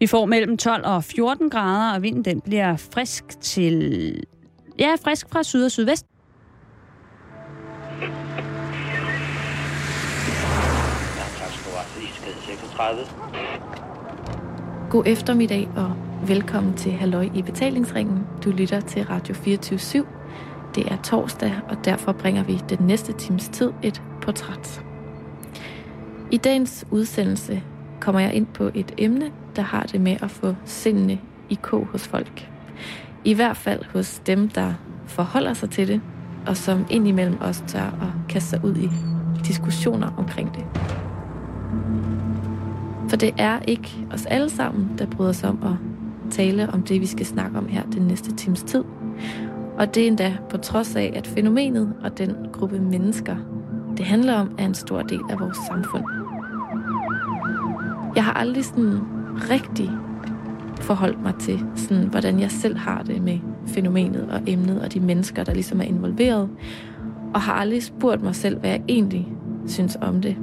Vi får mellem 12 og 14 grader, og vinden den bliver frisk til... Ja, frisk fra syd og sydvest. God eftermiddag og velkommen til Halløj i betalingsringen. Du lytter til Radio 24 /7. Det er torsdag, og derfor bringer vi den næste times tid et portræt. I dagens udsendelse kommer jeg ind på et emne, der har det med at få sindene i kog hos folk. I hvert fald hos dem, der forholder sig til det, og som indimellem også tør at kaste sig ud i diskussioner omkring det. For det er ikke os alle sammen, der bryder sig om at tale om det, vi skal snakke om her den næste times tid. Og det er endda på trods af, at fænomenet og den gruppe mennesker, det handler om, er en stor del af vores samfund. Jeg har aldrig sådan rigtig forholdt mig til, sådan, hvordan jeg selv har det med fænomenet og emnet og de mennesker, der ligesom er involveret, og har aldrig spurgt mig selv, hvad jeg egentlig synes om det.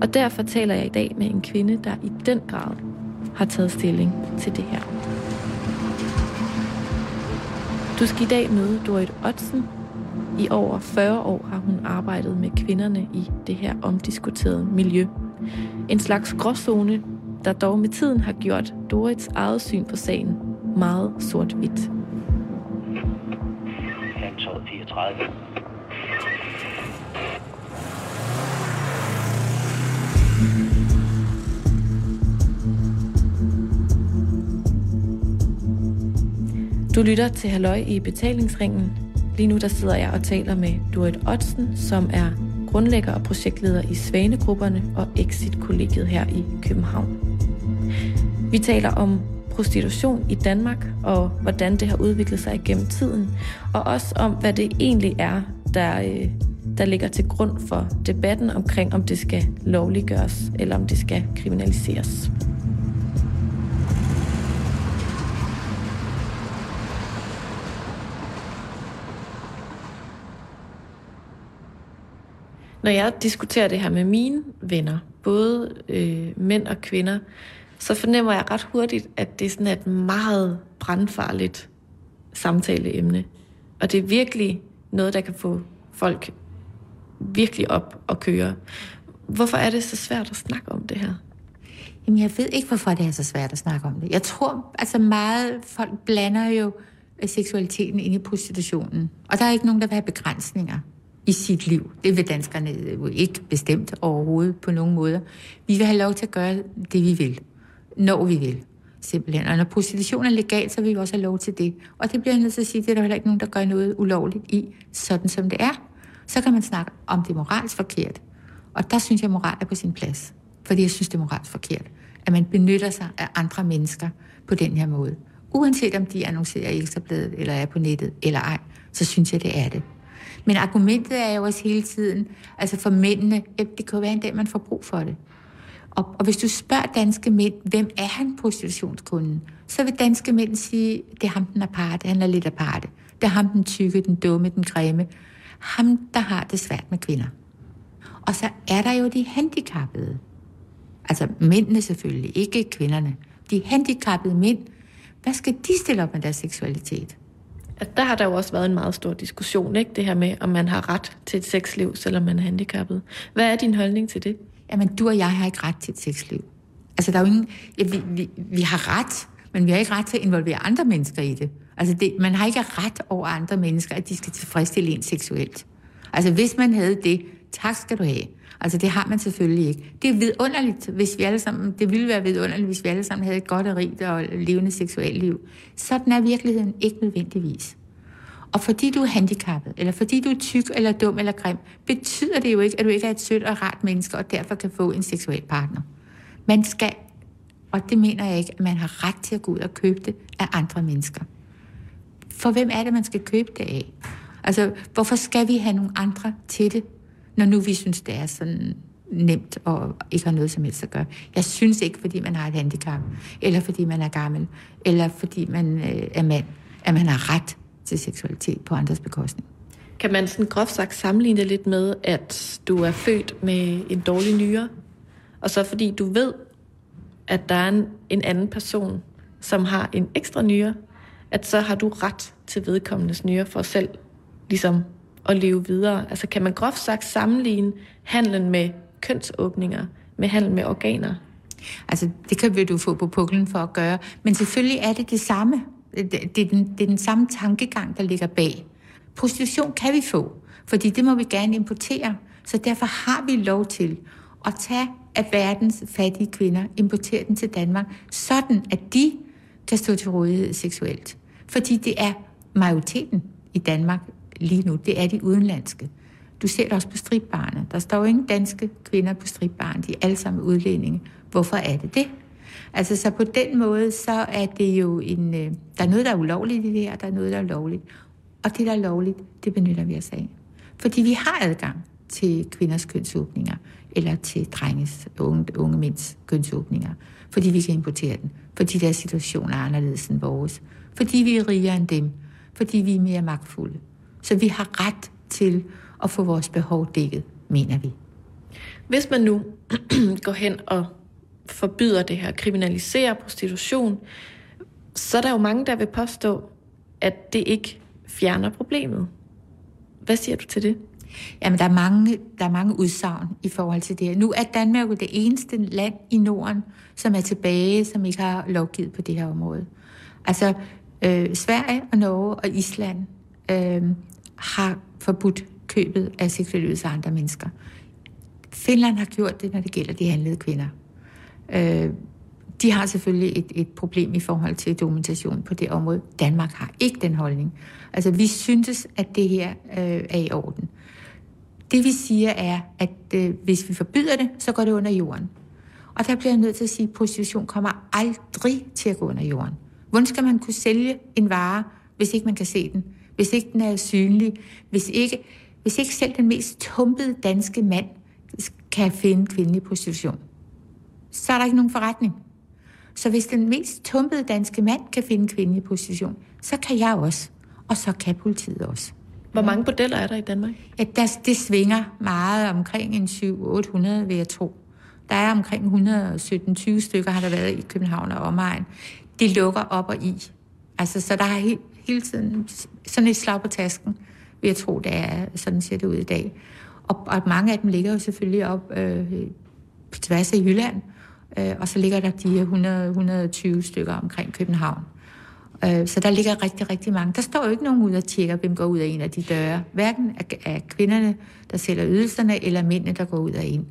Og derfor taler jeg i dag med en kvinde, der i den grad har taget stilling til det her. Du skal i dag møde Dorit Otzen. I over 40 år har hun arbejdet med kvinderne i det her omdiskuterede miljø. En slags gråzone, der dog med tiden har gjort Dorits eget syn på sagen meget sort-hvidt. 34. Du lytter til Halløj i betalingsringen. Lige nu der sidder jeg og taler med Dorit Otsen, som er grundlægger og projektleder i Svanegrupperne og Exit-kollegiet her i København. Vi taler om prostitution i Danmark og hvordan det har udviklet sig igennem tiden, og også om, hvad det egentlig er, der, øh, der ligger til grund for debatten omkring, om det skal lovliggøres eller om det skal kriminaliseres. Når jeg diskuterer det her med mine venner, både øh, mænd og kvinder, så fornemmer jeg ret hurtigt, at det er sådan et meget brandfarligt samtaleemne. Og det er virkelig noget, der kan få folk virkelig op og køre. Hvorfor er det så svært at snakke om det her? Jamen, jeg ved ikke, hvorfor det er så svært at snakke om det. Jeg tror, altså meget folk blander jo øh, seksualiteten ind i prostitutionen. Og der er ikke nogen, der vil have begrænsninger i sit liv. Det vil danskerne jo ikke bestemt overhovedet på nogen måder. Vi vil have lov til at gøre det, vi vil, når vi vil. Simpelthen. Og når prostitution er legal, så vil vi også have lov til det. Og det bliver jeg nødt til at sige, det er der heller ikke nogen, der gør noget ulovligt i, sådan som det er. Så kan man snakke om det moralsk forkert. Og der synes jeg, at moral er på sin plads. Fordi jeg synes, det er moralsk forkert. At man benytter sig af andre mennesker på den her måde. Uanset om de annoncerer i Ekstrabladet, eller er på nettet, eller ej, så synes jeg, det er det. Men argumentet er jo også hele tiden, altså for mændene, det kan jo være en dag, man får brug for det. Og, og hvis du spørger danske mænd, hvem er han prostitutionskunden, så vil danske mænd sige, det er ham den aparte, han er lidt aparte. Det er ham den tykke, den dumme, den grimme. Ham, der har det svært med kvinder. Og så er der jo de handicappede. Altså mændene selvfølgelig, ikke kvinderne. De handicappede mænd, hvad skal de stille op med deres seksualitet? at der har der jo også været en meget stor diskussion, ikke? Det her med, om man har ret til et sexliv, selvom man er handicappet. Hvad er din holdning til det? Jamen, du og jeg har ikke ret til et sexliv. Altså, der er jo ingen... Ja, vi, vi, vi har ret, men vi har ikke ret til at involvere andre mennesker i det. Altså, det, man har ikke ret over andre mennesker, at de skal tilfredsstille en seksuelt. Altså, hvis man havde det, tak skal du have. Altså, det har man selvfølgelig ikke. Det er vidunderligt, hvis vi alle sammen, det ville være vidunderligt, hvis vi alle sammen havde et godt og rigt og levende seksuelt liv. Sådan er virkeligheden ikke nødvendigvis. Og fordi du er handicappet, eller fordi du er tyk, eller dum, eller grim, betyder det jo ikke, at du ikke er et sødt og rart menneske, og derfor kan få en seksuel partner. Man skal, og det mener jeg ikke, at man har ret til at gå ud og købe det af andre mennesker. For hvem er det, man skal købe det af? Altså, hvorfor skal vi have nogle andre til det? når nu vi synes, det er sådan nemt og ikke har noget som helst at gøre. Jeg synes ikke, fordi man har et handicap, eller fordi man er gammel, eller fordi man øh, er mand, at man har ret til seksualitet på andres bekostning. Kan man sådan groft sagt sammenligne det lidt med, at du er født med en dårlig nyre, og så fordi du ved, at der er en, en anden person, som har en ekstra nyre, at så har du ret til vedkommendes nyre for selv ligesom at leve videre. Altså kan man groft sagt sammenligne handlen med kønsåbninger med handel med organer? Altså, det kan vi du få på puklen for at gøre. Men selvfølgelig er det det samme. Øh, det, det, er, den, det er den samme tankegang, der ligger bag. Prostitution kan vi få, fordi det må vi gerne importere. Så derfor har vi lov til at tage af verdens fattige kvinder, importere dem til Danmark, sådan at de kan stå til rådighed seksuelt. Fordi det er majoriteten i Danmark lige nu, det er de udenlandske. Du ser det også på stripbarne. Der står jo ingen danske kvinder på stripbarne. De er alle sammen udlændinge. Hvorfor er det det? Altså, så på den måde, så er det jo en... Øh, der er noget, der er ulovligt i det her, der er noget, der er lovligt. Og det, der er lovligt, det benytter vi os af. Fordi vi har adgang til kvinders kønsåbninger, eller til drenges, unge, unge mænds kønsåbninger. Fordi vi kan importere den. Fordi deres situation er anderledes end vores. Fordi vi er rigere end dem. Fordi vi er mere magtfulde. Så vi har ret til at få vores behov dækket, mener vi. Hvis man nu går hen og forbyder det her, kriminaliserer prostitution, så er der jo mange, der vil påstå, at det ikke fjerner problemet. Hvad siger du til det? Jamen, der er mange, der er mange udsagn i forhold til det her. Nu er Danmark jo det eneste land i Norden, som er tilbage, som ikke har lovgivet på det her område. Altså, øh, Sverige og Norge og Island øh, har forbudt købet af seksuelle af andre mennesker. Finland har gjort det, når det gælder de handlede kvinder. Øh, de har selvfølgelig et, et problem i forhold til dokumentation på det område. Danmark har ikke den holdning. Altså, vi synes, at det her øh, er i orden. Det vi siger er, at øh, hvis vi forbyder det, så går det under jorden. Og der bliver jeg nødt til at sige, at prostitution kommer aldrig til at gå under jorden. Hvordan skal man kunne sælge en vare, hvis ikke man kan se den? Hvis ikke den er synlig? Hvis ikke, hvis ikke selv den mest tumpede danske mand kan finde kvindelig prostitution? Så er der ikke nogen forretning. Så hvis den mest tumpede danske mand kan finde kvindelig prostitution, så kan jeg også. Og så kan politiet også. Hvor mange bordeller er der i Danmark? Ja, der, det svinger meget omkring en 700-800, vil jeg tro. Der er omkring 117-20 stykker, har der været i København og omegn. De lukker op og i. Altså, så der har he, hele tiden sådan et slag på tasken, vil jeg tro, det er. Sådan ser det ud i dag. Og, og mange af dem ligger jo selvfølgelig op øh, på tværs af Jylland, øh, øh, og så ligger der de 100-120 stykker omkring København. Øh, så der ligger rigtig, rigtig mange. Der står jo ikke nogen ud og tjekker, hvem går ud af en af de døre. Hverken af kvinderne, der sælger ydelserne, eller mændene, der går ud af en.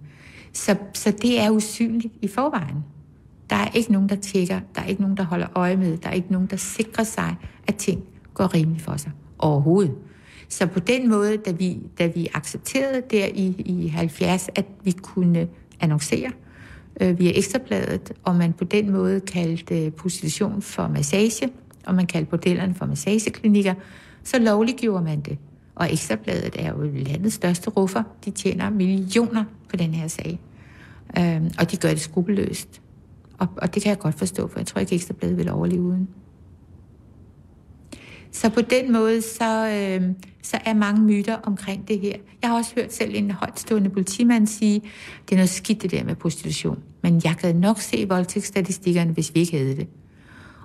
Så, så det er usynligt i forvejen. Der er ikke nogen, der tjekker. Der er ikke nogen, der holder øje med. Der er ikke nogen, der sikrer sig, at ting går rimeligt for sig. Overhovedet. Så på den måde, da vi, da vi accepterede der i, i 70, at vi kunne annoncere øh, via Ekstrabladet, og man på den måde kaldte øh, prostitution for massage, og man kaldte bordellerne for massageklinikker, så lovliggjorde man det. Og Ekstrabladet er jo landets største ruffer. De tjener millioner på den her sag. Øhm, og de gør det skrupelløst. Og, og det kan jeg godt forstå, for jeg tror ikke, Ekstrabladet vil overleve uden. Så på den måde, så, øh, så er mange myter omkring det her. Jeg har også hørt selv en højtstående politimand sige, det er noget skidt det der med prostitution. Men jeg kan nok se voldtægtsstatistikkerne, hvis vi ikke havde det.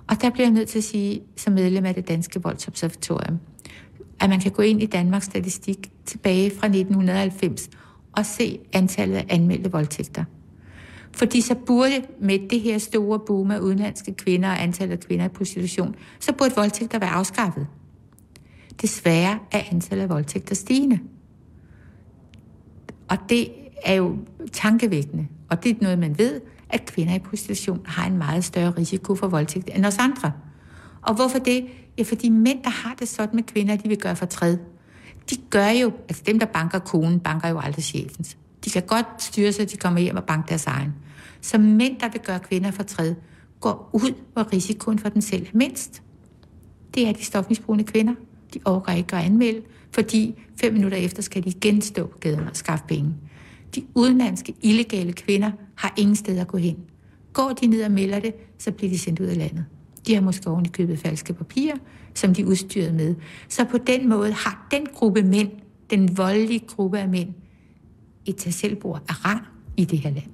Og der bliver jeg nødt til at sige, som medlem af det danske voldsobservatorium, at man kan gå ind i Danmarks statistik tilbage fra 1990 og se antallet af anmeldte voldtægter. Fordi så burde med det her store boom af udenlandske kvinder og antallet af kvinder i prostitution, så burde voldtægter være afskaffet. Desværre er antallet af voldtægter stigende. Og det er jo tankevækkende. Og det er noget, man ved, at kvinder i prostitution har en meget større risiko for voldtægt end os andre. Og hvorfor det? Ja, fordi mænd, der har det sådan med kvinder, de vil gøre fortræd. De gør jo, altså dem, der banker konen, banker jo aldrig chefens. De kan godt styre sig, at de kommer hjem og banker deres egen. Så mænd, der vil gøre kvinder fortræd, går ud, hvor risikoen for dem selv er mindst. Det er de stofmisbrugende kvinder. De overgår ikke at anmelde, fordi fem minutter efter skal de igen stå på gaden og skaffe penge. De udenlandske, illegale kvinder har ingen sted at gå hen. Går de ned og melder det, så bliver de sendt ud af landet. De har måske oven købet falske papirer, som de er udstyret med. Så på den måde har den gruppe mænd, den voldelige gruppe af mænd, et tag af rang i det her land.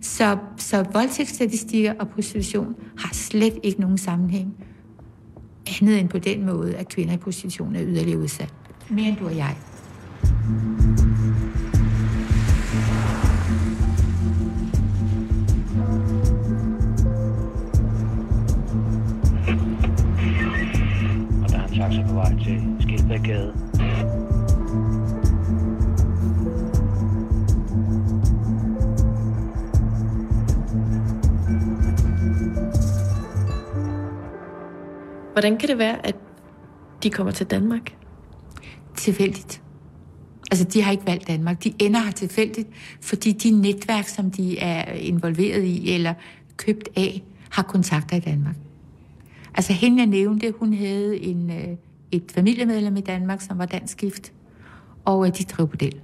Så, så voldtægtsstatistikker og prostitution har slet ikke nogen sammenhæng. Andet end på den måde, at kvinder i prostitution er yderligere udsat. Mere end du og jeg. Taxa på vej til Skildbækgade. Hvordan kan det være, at de kommer til Danmark? Tilfældigt. Altså, de har ikke valgt Danmark. De ender her tilfældigt, fordi de netværk, som de er involveret i eller købt af, har kontakter i Danmark. Altså, hende jeg nævnte, hun havde en, øh, et familiemedlem i Danmark, som var dansk gift, og øh, de drev bordel.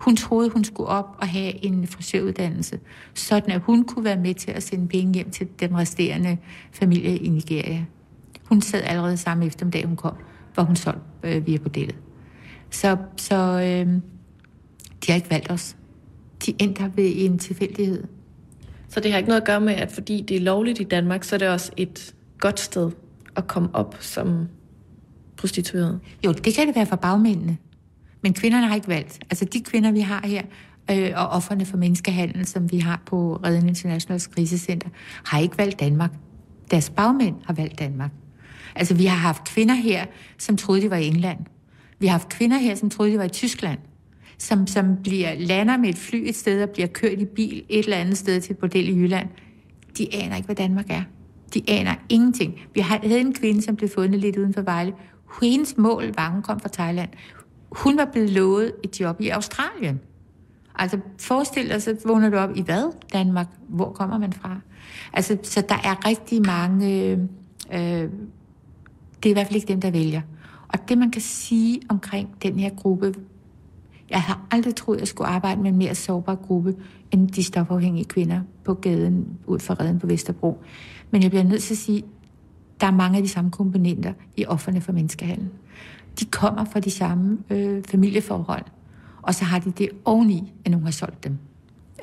Hun troede, hun skulle op og have en frisøruddannelse, sådan at hun kunne være med til at sende penge hjem til den resterende familie i Nigeria. Hun sad allerede samme eftermiddag, hun kom, hvor hun solgte øh, via bordellet. Så, så øh, de har ikke valgt os. De endte ved en tilfældighed. Så det har ikke noget at gøre med, at fordi det er lovligt i Danmark, så er det også et godt sted at komme op som prostitueret? Jo, det kan det være for bagmændene. Men kvinderne har ikke valgt. Altså de kvinder, vi har her, øh, og offerne for menneskehandel, som vi har på Reden Internationals krisecenter, har ikke valgt Danmark. Deres bagmænd har valgt Danmark. Altså vi har haft kvinder her, som troede, de var i England. Vi har haft kvinder her, som troede, de var i Tyskland. Som, som bliver lander med et fly et sted og bliver kørt i bil et eller andet sted til et bordel i Jylland. De aner ikke, hvad Danmark er. De aner ingenting. Vi havde en kvinde, som blev fundet lidt uden for Vejle. Hendes mål var, hun kom fra Thailand. Hun var blevet lovet et job i Australien. Altså forestil dig, så vågner du op i hvad? Danmark. Hvor kommer man fra? Altså, så der er rigtig mange... Øh, øh, det er i hvert fald ikke dem, der vælger. Og det, man kan sige omkring den her gruppe, jeg har aldrig troet, at jeg skulle arbejde med en mere sårbar gruppe, end de stofafhængige kvinder på gaden ud for redden på Vesterbro. Men jeg bliver nødt til at sige, der er mange af de samme komponenter i offerne for menneskehandel. De kommer fra de samme øh, familieforhold, og så har de det oveni, at nogen har solgt dem.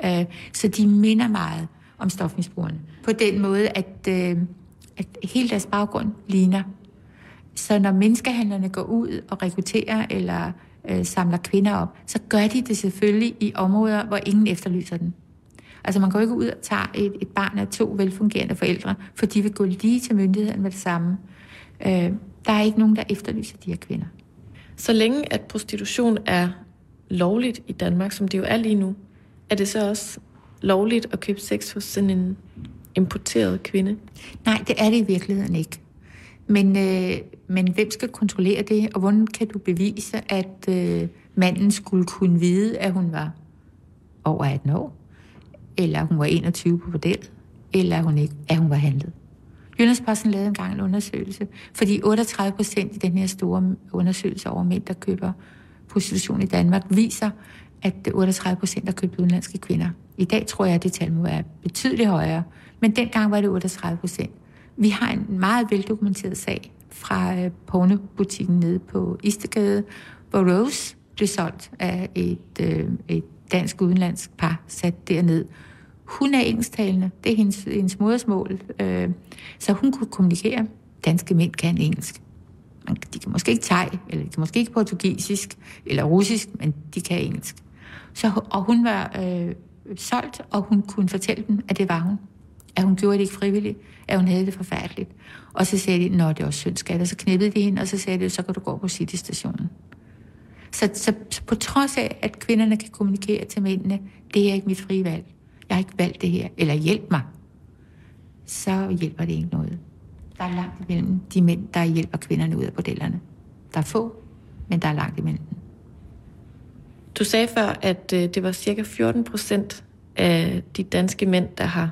Øh, så de minder meget om stofmisbrugerne. På den måde, at, øh, at hele deres baggrund ligner så når menneskehandlerne går ud og rekrutterer eller øh, samler kvinder op, så gør de det selvfølgelig i områder, hvor ingen efterlyser den. Altså man går ikke ud og tager et, et barn af to velfungerende forældre, for de vil gå lige til myndigheden med det samme. Øh, der er ikke nogen, der efterlyser de her kvinder. Så længe at prostitution er lovligt i Danmark, som det jo er lige nu, er det så også lovligt at købe sex hos sådan en importeret kvinde? Nej, det er det i virkeligheden ikke. Men, øh, men hvem skal kontrollere det, og hvordan kan du bevise, at øh, manden skulle kunne vide, at hun var over 18 år, eller hun var 21 på model, eller hun ikke, at hun var handlet? Jyllandsposten lavede engang en undersøgelse, fordi 38 procent i den her store undersøgelse over mænd, der køber prostitution i Danmark, viser, at 38 procent har købt udenlandske kvinder. I dag tror jeg, at det tal må være betydeligt højere, men dengang var det 38 procent. Vi har en meget veldokumenteret sag fra øh, pornobutikken nede på Istegade, hvor Rose blev solgt af et, øh, et dansk udenlandsk par sat derned. Hun er engelsktalende, det er hendes, hendes modersmål, øh, så hun kunne kommunikere. Danske mænd kan engelsk. De kan måske ikke thai, eller de kan måske ikke portugisisk, eller russisk, men de kan engelsk. Så, og hun var øh, solgt, og hun kunne fortælle dem, at det var hun at hun gjorde det ikke frivilligt, at hun havde det forfærdeligt. Og så sagde de, nå, det var synd, skat. Og så knippede de hende, og så sagde de, så kan du gå på City-stationen. Så, så, så på trods af, at kvinderne kan kommunikere til mændene, det er ikke mit frie valg. Jeg har ikke valgt det her, eller hjælp mig. Så hjælper det ikke noget. Der er langt imellem de mænd, der hjælper kvinderne ud af bordellerne. Der er få, men der er langt imellem Du sagde før, at øh, det var cirka 14 procent af de danske mænd, der har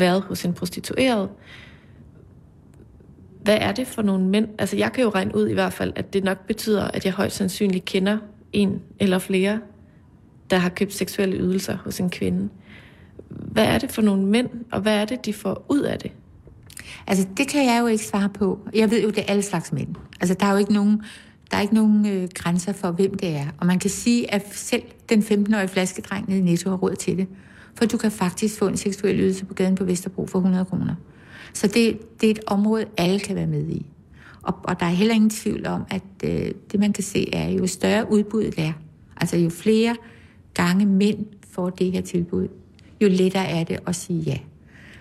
været hos en prostitueret. Hvad er det for nogle mænd? Altså jeg kan jo regne ud i hvert fald, at det nok betyder, at jeg højst sandsynligt kender en eller flere, der har købt seksuelle ydelser hos en kvinde. Hvad er det for nogle mænd, og hvad er det, de får ud af det? Altså, det kan jeg jo ikke svare på. Jeg ved jo, det er alle slags mænd. Altså, der er jo ikke nogen, der er ikke nogen øh, grænser for, hvem det er. Og man kan sige, at selv den 15-årige flaskedreng nede i Netto har råd til det. For du kan faktisk få en seksuel ydelse på gaden på Vesterbro for 100 kroner. Så det, det er et område, alle kan være med i. Og, og der er heller ingen tvivl om, at øh, det man kan se er, jo større udbuddet er, altså jo flere gange mænd får det her tilbud, jo lettere er det at sige ja.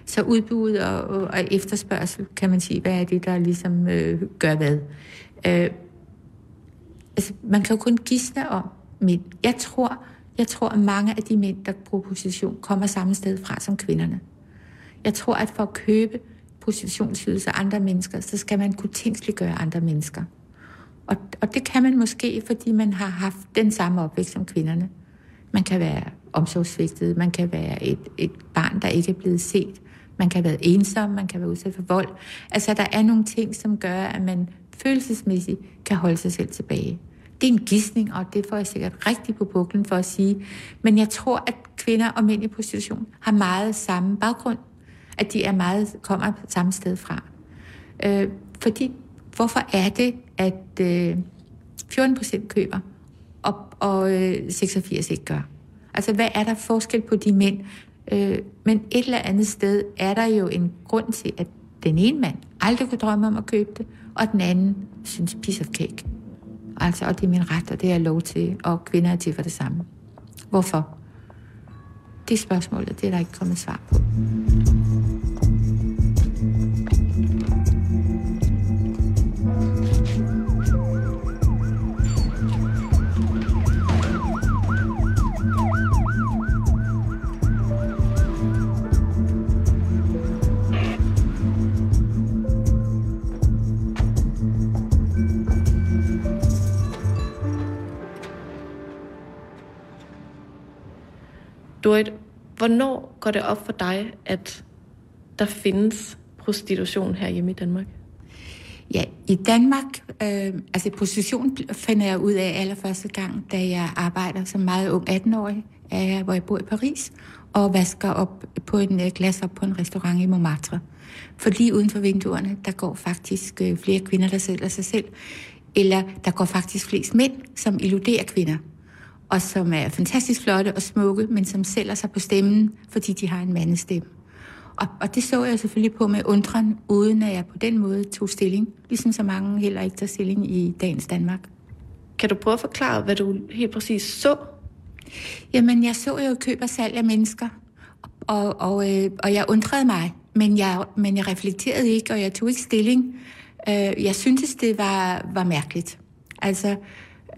Så udbud og, og efterspørgsel, kan man sige, hvad er det, der ligesom øh, gør hvad. Øh, altså, man kan jo kun gisne om mænd. Jeg tror, jeg tror, at mange af de mænd, der bruger prostitution, kommer samme sted fra som kvinderne. Jeg tror, at for at købe prostitutionsydelser af andre mennesker, så skal man kunne gøre andre mennesker. Og, og det kan man måske, fordi man har haft den samme opvækst som kvinderne. Man kan være omsorgsvigtet, man kan være et, et barn, der ikke er blevet set, man kan være ensom, man kan være udsat for vold. Altså, der er nogle ting, som gør, at man følelsesmæssigt kan holde sig selv tilbage. Det er en gissning, og det får jeg sikkert rigtig på buklen for at sige. Men jeg tror, at kvinder og mænd i prostitution har meget samme baggrund. At de er meget, kommer samme sted fra. Øh, fordi, hvorfor er det, at øh, 14 procent køber, og, og øh, 86 ikke gør? Altså, hvad er der forskel på de mænd? Øh, men et eller andet sted er der jo en grund til, at den ene mand aldrig kunne drømme om at købe det, og den anden synes piece of cake. Altså, og det er min ret, og det er jeg lov til, og kvinder er til for det samme. Hvorfor? Det spørgsmål, det er der ikke kommet svar på. Dorit, hvornår går det op for dig, at der findes prostitution her hjemme i Danmark? Ja, i Danmark, øh, altså prostitution finder jeg ud af allerførste gang, da jeg arbejder som meget ung 18-årig, øh, hvor jeg bor i Paris, og vasker op på en øh, glas op på en restaurant i Montmartre. For lige uden for vinduerne, der går faktisk øh, flere kvinder, der sælger sig selv, eller der går faktisk flest mænd, som illuderer kvinder og som er fantastisk flotte og smukke, men som sælger sig på stemmen, fordi de har en mandestemme. Og, og det så jeg selvfølgelig på med undren, uden at jeg på den måde tog stilling, ligesom så mange heller ikke tager stilling i dagens Danmark. Kan du prøve at forklare, hvad du helt præcis så? Jamen, jeg så jo køb og salg af mennesker, og, og, øh, og jeg undrede mig, men jeg, men jeg reflekterede ikke, og jeg tog ikke stilling. Øh, jeg syntes, det var, var mærkeligt. Altså,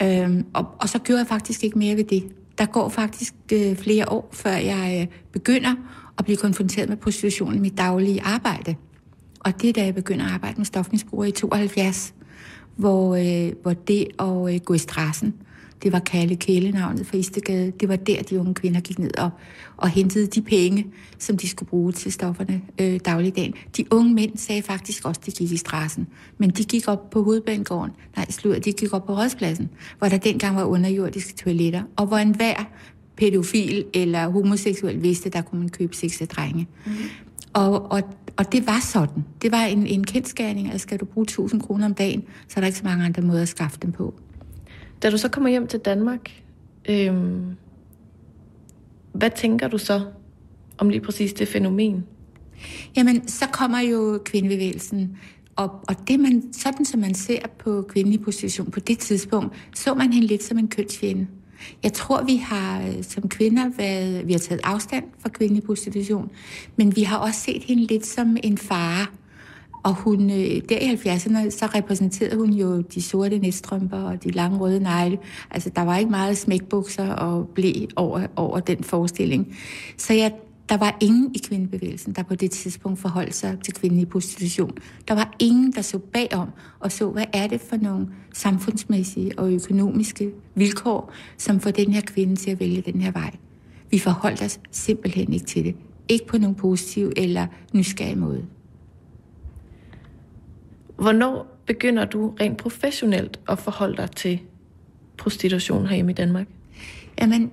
Øhm, og, og så gjorde jeg faktisk ikke mere ved det. Der går faktisk øh, flere år, før jeg øh, begynder at blive konfronteret med prostitution i mit daglige arbejde. Og det er da jeg begynder at arbejde med stofmisbrugere i 72, hvor, øh, hvor det at øh, gå i strassen, det var Kalle Kælenavnet for Istegade. Det var der, de unge kvinder gik ned og, og hentede de penge, som de skulle bruge til stofferne øh, dagligdagen. De unge mænd sagde faktisk også, at de gik i strassen. Men de gik op på hovedbanegården. Nej, slut, de gik op på Rådspladsen, hvor der dengang var underjordiske toiletter, og hvor enhver pædofil eller homoseksuel vidste, der kunne man købe sex af drenge. Mm. Og, og, og det var sådan. Det var en, en kendskærning, at skal du bruge 1000 kroner om dagen, så er der ikke så mange andre måder at skaffe dem på. Da du så kommer hjem til Danmark, øhm, hvad tænker du så om lige præcis det fænomen? Jamen, så kommer jo kvindebevægelsen. Og, og det man, sådan som man ser på kvindelig position på det tidspunkt, så man hende lidt som en kønsfjende. Jeg tror, vi har øh, som kvinder været, vi har taget afstand fra kvindelig prostitution, men vi har også set hende lidt som en fare. Og hun, øh, der i 70'erne, så repræsenterede hun jo de sorte næststrømper og de lange røde negle. Altså, der var ikke meget smækbukser og blæ over, over den forestilling. Så jeg, der var ingen i kvindebevægelsen, der på det tidspunkt forholdt sig til kvindelig prostitution. Der var ingen, der så bagom og så, hvad er det for nogle samfundsmæssige og økonomiske vilkår, som får den her kvinde til at vælge den her vej. Vi forholdt os simpelthen ikke til det. Ikke på nogen positiv eller nysgerrig måde. Hvornår begynder du rent professionelt at forholde dig til prostitution herhjemme i Danmark? Jamen,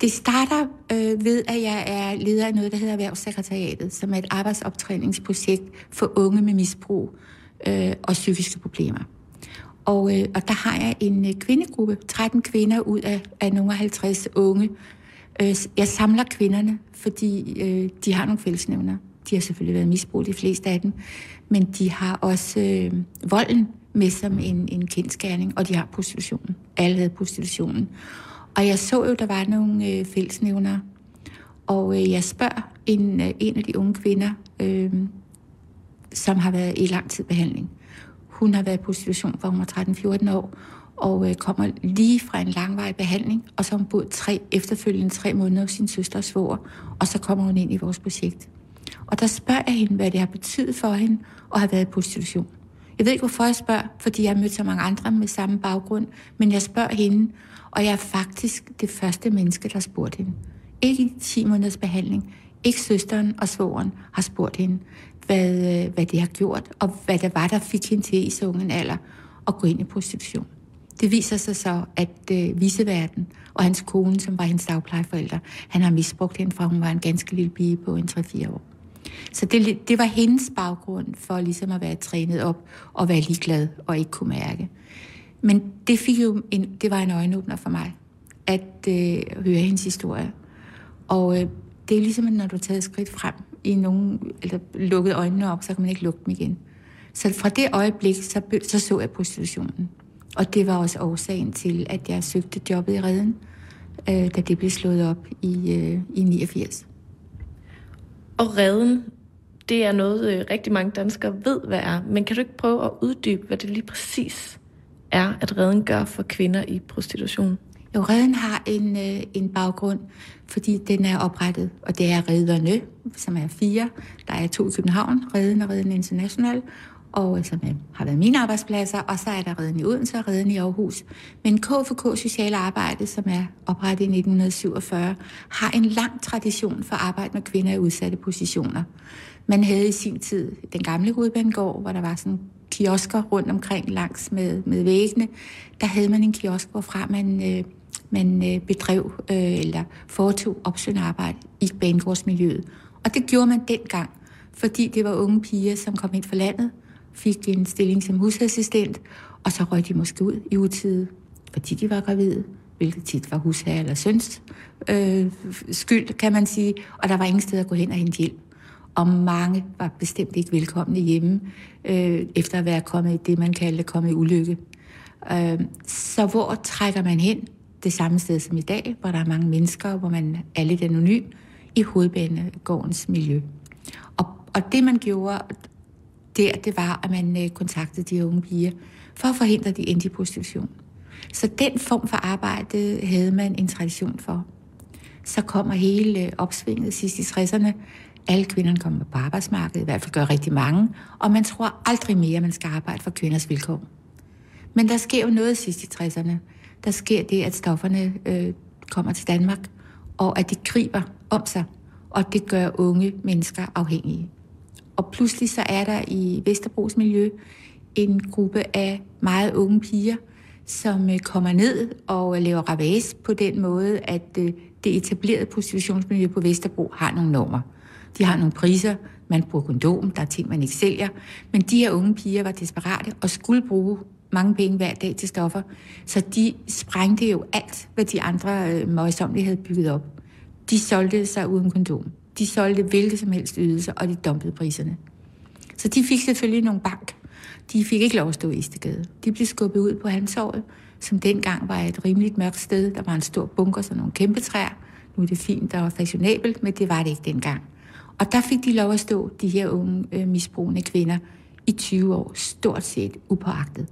det starter øh, ved, at jeg er leder af noget, der hedder Erhvervssekretariatet, som er et arbejdsoptræningsprojekt for unge med misbrug øh, og psykiske problemer. Og, øh, og der har jeg en øh, kvindegruppe, 13 kvinder ud af, af nogle 50 unge, Øh, jeg samler kvinderne, fordi øh, de har nogle fællesnævner. De har selvfølgelig været misbrugt, de fleste af dem, men de har også øh, volden med som en, en kendskærning, og de har prostitutionen. Alle havde prostitutionen. Og jeg så jo, der var nogle øh, fællesnævner, og øh, jeg spørger en, øh, en af de unge kvinder, øh, som har været i lang tid behandling. Hun har været i prostitution, fra hun var 13-14 år, og øh, kommer lige fra en langvarig behandling, og så har hun boet tre, efterfølgende tre måneder hos sin søster svoger, og så kommer hun ind i vores projekt. Og der spørger jeg hende, hvad det har betydet for hende at have været i prostitution. Jeg ved ikke, hvorfor jeg spørger, fordi jeg har mødt så mange andre med samme baggrund, men jeg spørger hende, og jeg er faktisk det første menneske, der spurgte hende. Ikke i 10 måneders behandling. Ikke søsteren og svoren har spurgt hende, hvad, øh, hvad det har gjort, og hvad der var, der fik hende til i så ungen alder at gå ind i prostitution. Det viser sig så, at øh, viseverden og hans kone, som var hendes dagplejeforældre, han har misbrugt hende fra hun var en ganske lille pige på en 3-4 år. Så det, det var hendes baggrund for ligesom at være trænet op og være ligeglad og ikke kunne mærke. Men det, fik jo en, det var en øjenåbner for mig, at øh, høre hendes historie. Og øh, det er ligesom, når du tager et skridt frem i nogen, eller lukket øjnene op, så kan man ikke lukke dem igen. Så fra det øjeblik, så, så så jeg prostitutionen. Og det var også årsagen til, at jeg søgte jobbet i redden, øh, da det blev slået op i, øh, i 89. Og redden, det er noget, øh, rigtig mange danskere ved, hvad er. Men kan du ikke prøve at uddybe, hvad det lige præcis er, at redden gør for kvinder i prostitution? Jo, redden har en, øh, en baggrund, fordi den er oprettet, og det er redderne, som er fire. Der er to i København, redden og redden international, og altså, som har været mine arbejdspladser, og så er der redden i Odense og redden i Aarhus. Men KFK Sociale Arbejde, som er oprettet i 1947, har en lang tradition for arbejde med kvinder i udsatte positioner. Man havde i sin tid den gamle hovedbanegård, hvor der var sådan kiosker rundt omkring langs med, med væggene. Der havde man en kiosk, hvorfra man, øh, man øh, bedrev øh, eller foretog opsøgende arbejde i banegårdsmiljøet. Og det gjorde man dengang, fordi det var unge piger, som kom ind fra landet, fik en stilling som husassistent, og så røg de måske ud i utide, fordi de var gravide, hvilket tit var husherre eller søns øh, skyld, kan man sige, og der var ingen sted at gå hen og hente hjælp. Og mange var bestemt ikke velkomne hjemme, øh, efter at være kommet i det, man kaldte komme i ulykke. Øh, så hvor trækker man hen? Det samme sted som i dag, hvor der er mange mennesker, hvor man er lidt anonym, i hovedbanegårdens miljø. Og, og det man gjorde, der, det var, at man øh, kontaktede de unge piger for at forhindre, de endte i prostitution. Så den form for arbejde havde man en tradition for. Så kommer hele øh, opsvinget sidst i 60'erne. Alle kvinderne kommer på arbejdsmarkedet, i hvert fald gør rigtig mange, og man tror aldrig mere, at man skal arbejde for kvinders vilkår. Men der sker jo noget sidst i 60'erne. Der sker det, at stofferne øh, kommer til Danmark, og at de griber om sig, og det gør unge mennesker afhængige. Og pludselig så er der i Vesterbros miljø en gruppe af meget unge piger, som øh, kommer ned og laver ravage på den måde, at øh, det etablerede prostitutionsmiljø på Vesterbro har nogle normer. De har nogle priser, man bruger kondom, der er ting, man ikke sælger. Men de her unge piger var desperate og skulle bruge mange penge hver dag til stoffer. Så de sprængte jo alt, hvad de andre øh, møjsomlige havde bygget op. De solgte sig uden kondom. De solgte hvilke som helst ydelser, og de dumpede priserne. Så de fik selvfølgelig nogle bank. De fik ikke lov at stå i Istegade. De blev skubbet ud på Hansåret, som dengang var et rimeligt mørkt sted. Der var en stor bunker, og nogle kæmpe træer. Nu er det fint og fashionabelt, men det var det ikke dengang. Og der fik de lov at stå, de her unge øh, misbrugende kvinder, i 20 år, stort set upåagtet.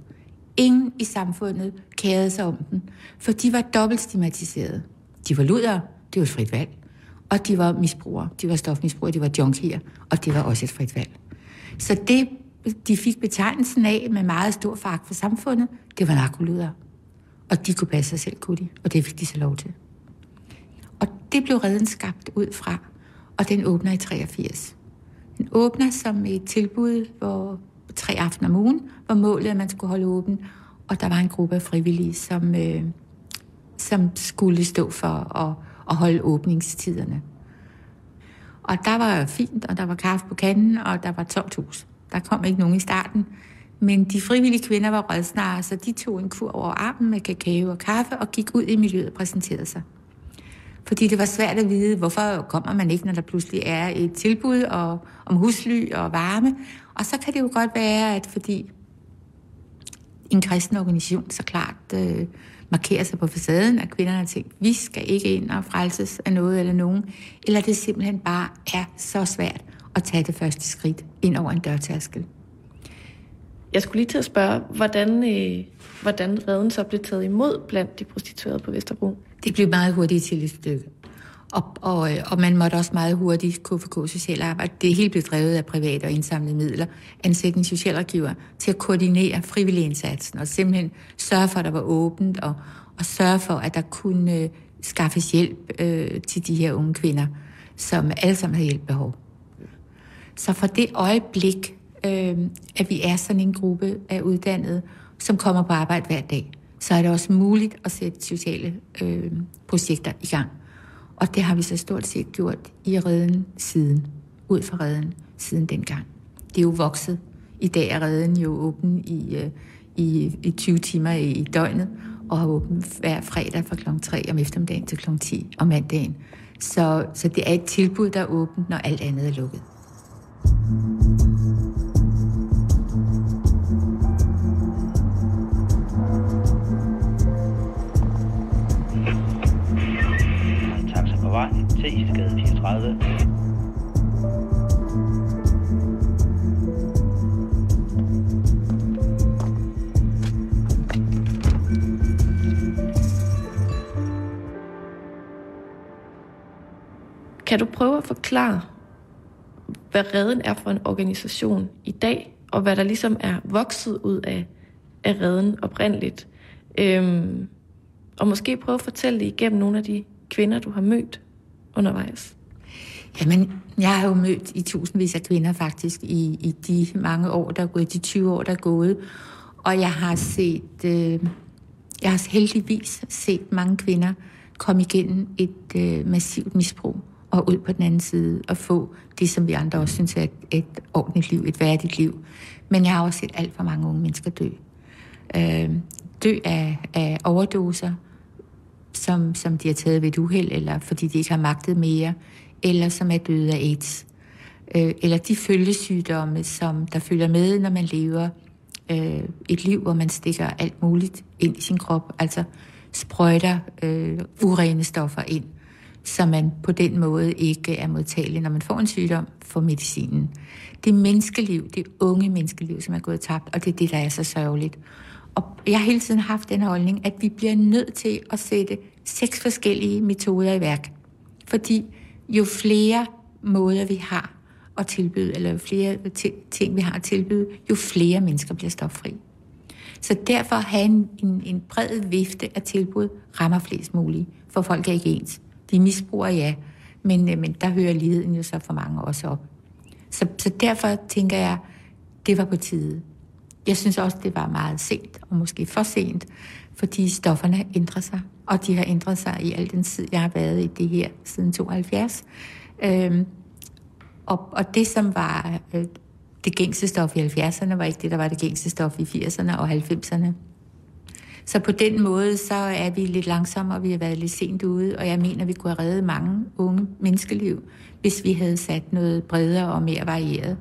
Ingen i samfundet kærede sig om dem, for de var dobbelt stigmatiseret. De var luder, det var et frit valg. Og de var misbrugere, de var stofmisbrugere, de var junkier, og det var også et frit valg. Så det, de fik betegnelsen af med meget stor fag for samfundet, det var narkoluder. Og de kunne passe sig selv, kunne de, og det fik de så lov til. Og det blev redden skabt ud fra, og den åbner i 83. Den åbner som et tilbud, hvor tre aftener om ugen var målet, at man skulle holde åben, og der var en gruppe af frivillige, som, øh, som skulle stå for at at holde åbningstiderne. Og der var fint, og der var kaffe på kanden, og der var tomt hus. Der kom ikke nogen i starten. Men de frivillige kvinder var rødsnare, så de tog en kur over armen med kakao og kaffe og gik ud i miljøet og præsenterede sig. Fordi det var svært at vide, hvorfor kommer man ikke, når der pludselig er et tilbud og, om husly og varme. Og så kan det jo godt være, at fordi en kristen organisation så klart øh, markerer sig på facaden, at kvinderne har tænkt, vi skal ikke ind og frelses af noget eller nogen, eller det simpelthen bare er så svært at tage det første skridt ind over en dørtærskel. Jeg skulle lige til at spørge, hvordan, øh, hvordan redden så blev taget imod blandt de prostituerede på Vesterbro? Det blev meget hurtigt til et stykke. Og, og, og man måtte også meget hurtigt KFK Social Arbejde. Det hele blev drevet af private og indsamlede midler. Ansætte en socialrådgiver til at koordinere frivilligindsatsen og simpelthen sørge for, at der var åbent og, og sørge for, at der kunne øh, skaffes hjælp øh, til de her unge kvinder, som alle sammen havde hjælpbehov. Så fra det øjeblik, øh, at vi er sådan en gruppe af uddannede, som kommer på arbejde hver dag, så er det også muligt at sætte sociale øh, projekter i gang. Og det har vi så stort set gjort i redden siden, ud fra redden siden dengang. Det er jo vokset. I dag er redden jo åben i, øh, i, i 20 timer i døgnet, og har åben hver fredag fra kl. 3 om eftermiddagen til kl. 10 om mandagen. Så, så det er et tilbud, der er åbent, når alt andet er lukket. på vej til Istegade 34. Kan du prøve at forklare, hvad Reden er for en organisation i dag, og hvad der ligesom er vokset ud af, af Reden oprindeligt? Øhm, og måske prøve at fortælle det igennem nogle af de kvinder, du har mødt undervejs? Jamen, jeg har jo mødt i tusindvis af kvinder faktisk i, i de mange år, der er gået, de 20 år, der er gået. Og jeg har set, øh, jeg har heldigvis set mange kvinder komme igennem et øh, massivt misbrug og ud på den anden side og få det, som vi andre også synes er et, et ordentligt liv, et værdigt liv. Men jeg har også set alt for mange unge mennesker dø. Øh, dø af, af overdoser, som, som de har taget ved et uheld, eller fordi de ikke har magtet mere, eller som er døde af AIDS. Øh, eller de følgesygdomme, som der følger med, når man lever øh, et liv, hvor man stikker alt muligt ind i sin krop, altså sprøjter øh, urene stoffer ind, så man på den måde ikke er modtagelig, når man får en sygdom, for medicinen. Det menneskeliv, det unge menneskeliv, som er gået tabt, og det er det, der er så sørgeligt. Og jeg har hele tiden haft den holdning, at vi bliver nødt til at sætte seks forskellige metoder i værk. Fordi jo flere måder vi har at tilbyde, eller jo flere ting vi har at tilbyde, jo flere mennesker bliver stoffri. Så derfor at have en, en, en bred vifte af tilbud rammer flest muligt, for folk er ikke ens. De misbruger, ja, men, øh, men der hører ligheden jo så for mange også op. Så, så derfor tænker jeg, det var på tide. Jeg synes også, det var meget sent, og måske for sent, fordi stofferne ændrer sig, og de har ændret sig i al den tid, jeg har været i det her siden 72. Øhm, og, og det, som var øh, det gængse stof i 70'erne, var ikke det, der var det gængse stof i 80'erne og 90'erne. Så på den måde, så er vi lidt langsomme, og vi har været lidt sent ude, og jeg mener, vi kunne have reddet mange unge menneskeliv, hvis vi havde sat noget bredere og mere varieret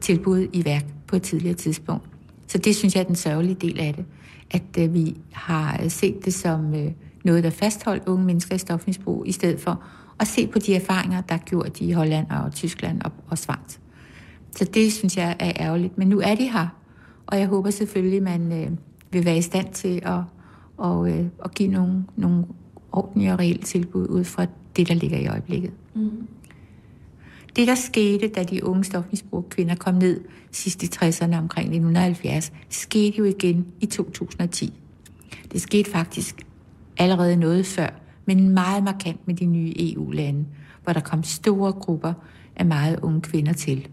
tilbud i værk på et tidligere tidspunkt. Så det synes jeg er den sørgelige del af det, at øh, vi har øh, set det som øh, noget, der fastholdt unge mennesker i stofmisbrug, i stedet for at se på de erfaringer, der er gjort i Holland og Tyskland og, og Schweiz. Så det synes jeg er ærgerligt. Men nu er de her, og jeg håber selvfølgelig, at man øh, vil være i stand til at, og, øh, at give nogle, nogle ordentlige og reelle tilbud ud fra det, der ligger i øjeblikket. Mm. Det, der skete, da de unge kvinder kom ned sidst i 60'erne omkring 1970, skete jo igen i 2010. Det skete faktisk allerede noget før, men meget markant med de nye EU-lande, hvor der kom store grupper af meget unge kvinder til.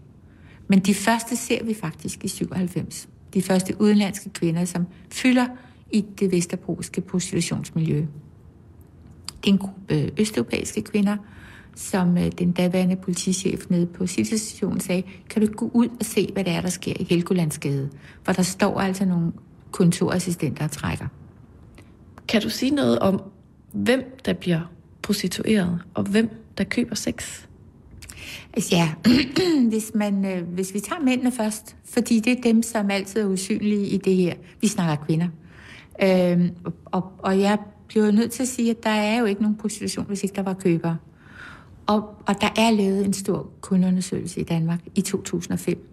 Men de første ser vi faktisk i 97. De første udenlandske kvinder, som fylder i det vesterbroske prostitutionsmiljø. Det er en gruppe østeuropæiske kvinder, som øh, den daværende politichef nede på City sagde, kan du gå ud og se, hvad det er, der sker i Helgolandsgade? For der står altså nogle kontorassistenter og trækker. Kan du sige noget om, hvem der bliver prostitueret, og hvem der køber sex? Altså, Ja, hvis, man, øh, hvis vi tager mændene først, fordi det er dem, som altid er usynlige i det her. Vi snakker kvinder. Øhm, og, og jeg bliver nødt til at sige, at der er jo ikke nogen prostitution, hvis ikke der var købere. Og, og der er lavet en stor kundeundersøgelse i Danmark i 2005,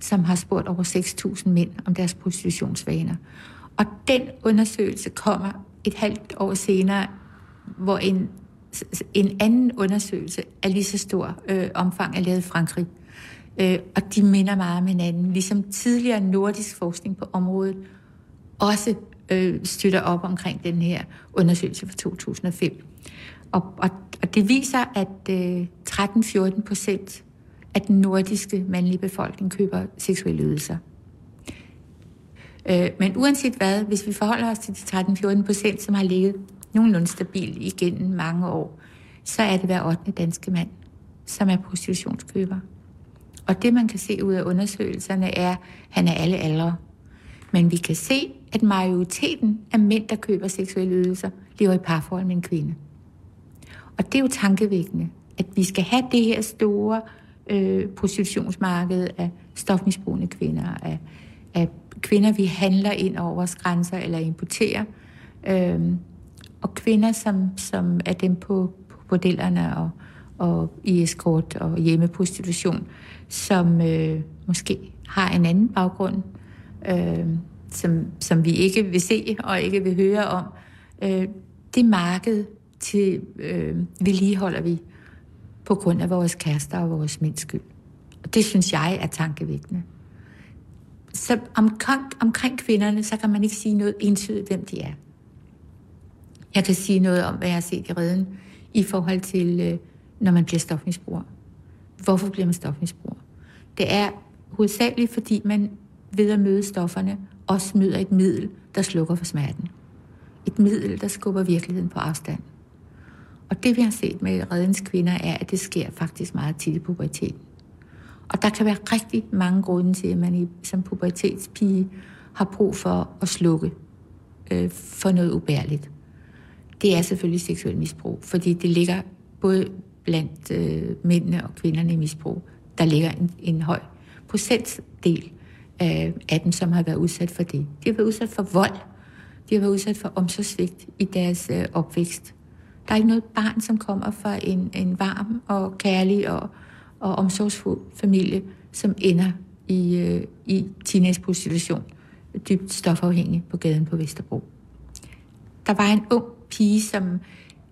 som har spurgt over 6.000 mænd om deres prostitutionsvaner. Og den undersøgelse kommer et halvt år senere, hvor en, en anden undersøgelse af lige så stor øh, omfang er lavet i Frankrig. Øh, og de minder meget om hinanden, ligesom tidligere nordisk forskning på området også øh, støtter op omkring den her undersøgelse fra 2005. Og, og, og det viser, at øh, 13-14 procent af den nordiske mandlige befolkning køber seksuelle ydelser. Øh, men uanset hvad, hvis vi forholder os til de 13-14 procent, som har ligget nogenlunde stabil igennem mange år, så er det hver 8. danske mand, som er prostitutionskøber. Og det, man kan se ud af undersøgelserne, er, at han er alle aldre. Men vi kan se, at majoriteten af mænd, der køber seksuelle ydelser, lever i parforhold med en kvinde. Og det er jo tankevækkende, at vi skal have det her store øh, prostitutionsmarked af stofmisbrugende kvinder, af, af kvinder, vi handler ind over vores grænser eller importerer, øh, og kvinder, som, som er dem på, på bordellerne og, og i eskort og hjemmeprostitution, som øh, måske har en anden baggrund, øh, som, som vi ikke vil se og ikke vil høre om. Øh, det marked til øh, vedligeholder vi på grund af vores kærester og vores mænds skyld. Og det synes jeg er tankevækkende. Så omkring, omkring kvinderne, så kan man ikke sige noget entydigt, hvem de er. Jeg kan sige noget om, hvad jeg har set i redden i forhold til, øh, når man bliver stofmisbruger. Hvorfor bliver man stofmisbruger? Det er hovedsageligt, fordi man ved at møde stofferne også møder et middel, der slukker for smerten. Et middel, der skubber virkeligheden på afstand. Og det vi har set med redningskvinder kvinder er, at det sker faktisk meget tit i puberteten. Og der kan være rigtig mange grunde til, at man i, som pubertetspige har brug for at slukke øh, for noget ubærligt. Det er selvfølgelig seksuel misbrug, fordi det ligger både blandt øh, mændene og kvinderne i misbrug. Der ligger en, en høj procentdel af, af dem, som har været udsat for det. De har været udsat for vold. De har været udsat for omsorgsvigt i deres øh, opvækst. Der er ikke noget barn, som kommer fra en, en varm og kærlig og, og omsorgsfuld familie, som ender i, øh, i teenage-prostitution, dybt stofafhængig på gaden på Vesterbro. Der var en ung pige, som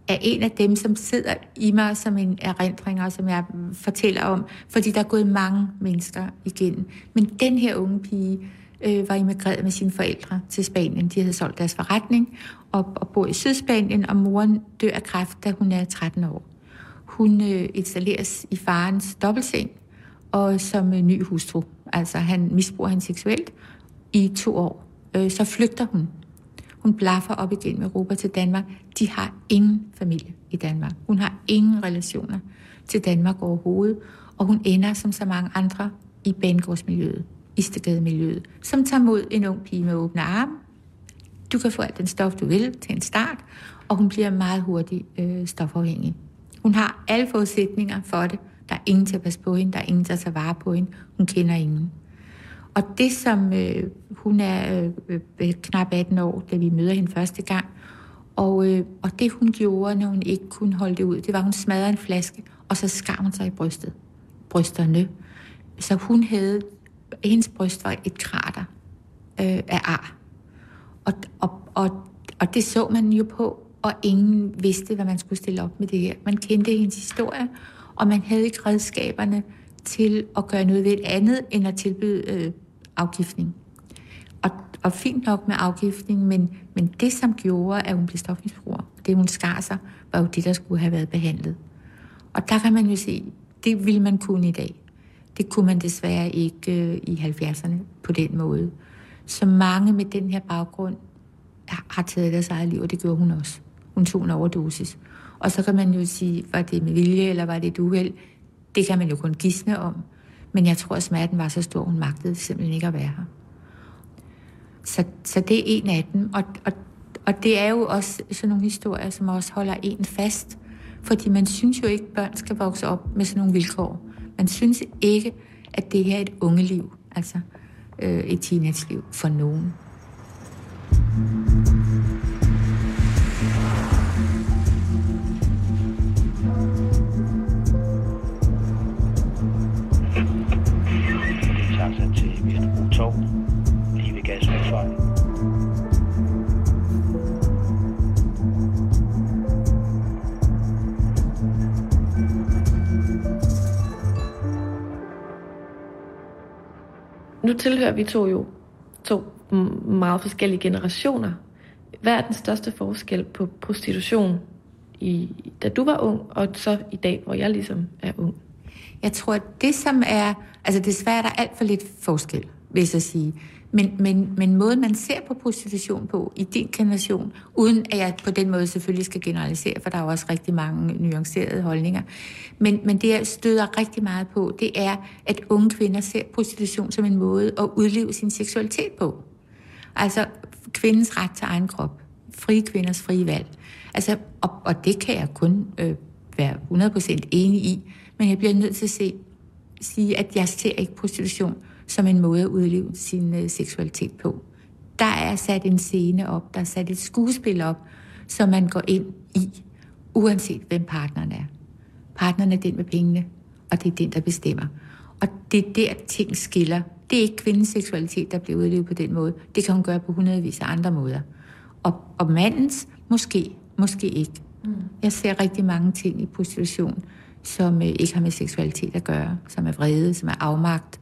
er en af dem, som sidder i mig som en erindring, som jeg fortæller om, fordi der er gået mange mennesker igennem. Men den her unge pige øh, var immigreret med sine forældre til Spanien. De havde solgt deres forretning og, og bor i Sydspanien, og moren dør af kræft, da hun er 13 år. Hun øh, installeres i farens dobbeltseng og som øh, ny hustru. Altså han misbruger hende seksuelt i to år. Øh, så flygter hun hun blaffer op igen med Europa til Danmark. De har ingen familie i Danmark. Hun har ingen relationer til Danmark overhovedet. Og hun ender som så mange andre i banegårdsmiljøet, Istegade-miljøet, som tager mod en ung pige med åbne arme. Du kan få alt den stof, du vil til en start, og hun bliver meget hurtigt øh, stofafhængig. Hun har alle forudsætninger for det. Der er ingen til at passe på hende, der er ingen til at tage vare på hende. Hun kender ingen. Og det, som øh, hun er øh, øh knap 18 år, da vi møder hende første gang, og, øh, og det hun gjorde, når hun ikke kunne holde det ud, det var, at hun smadrede en flaske, og så skar hun sig i brystet. Brysterne. Så hun havde, hendes bryst var et krater øh, af ar. Og, og, og, og det så man jo på, og ingen vidste, hvad man skulle stille op med det her. Man kendte hendes historie, og man havde ikke redskaberne til at gøre noget ved et andet, end at tilbyde øh, afgiftning. Og, og fint nok med afgiftning, men, men det, som gjorde, at hun blev stofmisbruger, det hun skar sig, var jo det, der skulle have været behandlet. Og der kan man jo se, det ville man kunne i dag. Det kunne man desværre ikke øh, i 70'erne på den måde. Så mange med den her baggrund har taget deres eget liv, og det gjorde hun også. Hun tog en overdosis. Og så kan man jo sige, var det med vilje, eller var det et uheld? Det kan man jo kun gisne om. Men jeg tror, at smerten var så stor, hun magtede simpelthen ikke at være her. Så, så det er en af dem. Og, og, Og det er jo også sådan nogle historier, som også holder en fast. Fordi man synes jo ikke, at børn skal vokse op med sådan nogle vilkår. Man synes ikke, at det her er et ungeliv, altså øh, et teenage-liv for nogen. Nu tilhører vi to jo to meget forskellige generationer. Hvad er den største forskel på prostitution, i, da du var ung, og så i dag, hvor jeg ligesom er ung? Jeg tror, at det som er... Altså desværre er der alt for lidt forskel, vil jeg sige. Men, men, men måden, man ser på prostitution på i din generation, uden at jeg på den måde selvfølgelig skal generalisere, for der er jo også rigtig mange nuancerede holdninger. Men, men det, jeg støder rigtig meget på, det er, at unge kvinder ser prostitution som en måde at udleve sin seksualitet på. Altså kvindens ret til egen krop. Frie kvinders frie valg. Altså, og, og det kan jeg kun øh, være 100% enig i, men jeg bliver nødt til at se, sige, at jeg ser ikke prostitution som en måde at udleve sin øh, seksualitet på. Der er sat en scene op, der er sat et skuespil op, som man går ind i, uanset hvem partneren er. Partneren er den med pengene, og det er den, der bestemmer. Og det er der, ting skiller. Det er ikke kvindens seksualitet, der bliver udlevet på den måde. Det kan hun gøre på hundredvis af andre måder. Og, og mandens, måske, måske ikke. Mm. Jeg ser rigtig mange ting i prostitution, som øh, ikke har med seksualitet at gøre, som er vrede, som er afmagt,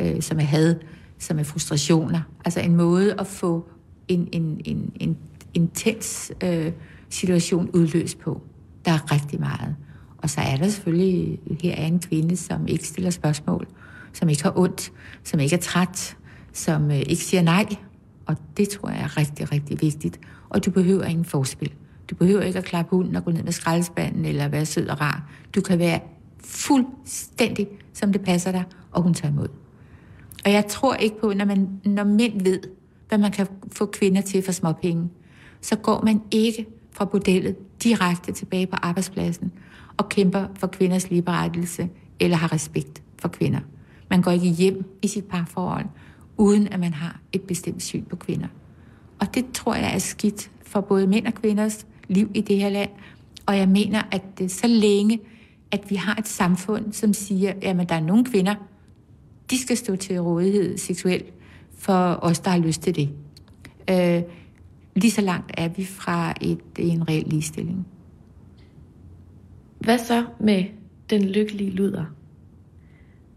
øh, som er had, som er frustrationer. Altså en måde at få en, en, en, en intens øh, situation udløst på. Der er rigtig meget. Og så er der selvfølgelig, her er en kvinde, som ikke stiller spørgsmål, som ikke har ondt, som ikke er træt, som øh, ikke siger nej. Og det tror jeg er rigtig, rigtig vigtigt. Og du behøver ingen forspil. Du behøver ikke at klappe hunden og gå ned med skraldespanden eller være sød og rar. Du kan være fuldstændig, som det passer dig, og hun tager imod. Og jeg tror ikke på, når, man, når mænd ved, hvad man kan få kvinder til for småpenge, så går man ikke fra bordellet direkte tilbage på arbejdspladsen og kæmper for kvinders ligeberettelse eller har respekt for kvinder. Man går ikke hjem i sit parforhold, uden at man har et bestemt syn på kvinder. Og det tror jeg er skidt for både mænd og kvinders liv i det her land. Og jeg mener, at det så længe, at vi har et samfund, som siger, at der er nogle kvinder, de skal stå til rådighed seksuelt for os, der har lyst til det. Øh, lige så langt er vi fra et, en reel ligestilling. Hvad så med den lykkelige luder?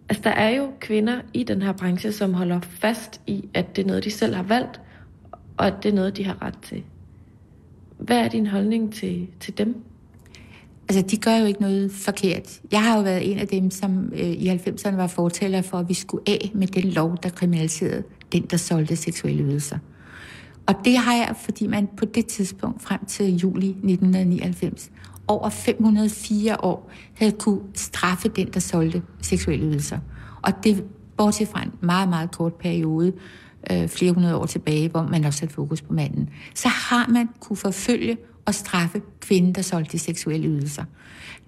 Altså, der er jo kvinder i den her branche, som holder fast i, at det er noget, de selv har valgt, og at det er noget, de har ret til. Hvad er din holdning til, til dem? Altså, de gør jo ikke noget forkert. Jeg har jo været en af dem, som øh, i 90'erne var fortæller for, at vi skulle af med den lov, der kriminaliserede den, der solgte seksuelle ydelser. Og det har jeg, fordi man på det tidspunkt, frem til juli 1999, over 504 år, havde kunne straffe den, der solgte seksuelle ydelser. Og det bortset fra en meget, meget kort periode, øh, flere hundrede år tilbage, hvor man også satte fokus på manden, så har man kunne forfølge og straffe kvinden, der solgte seksuelle ydelser.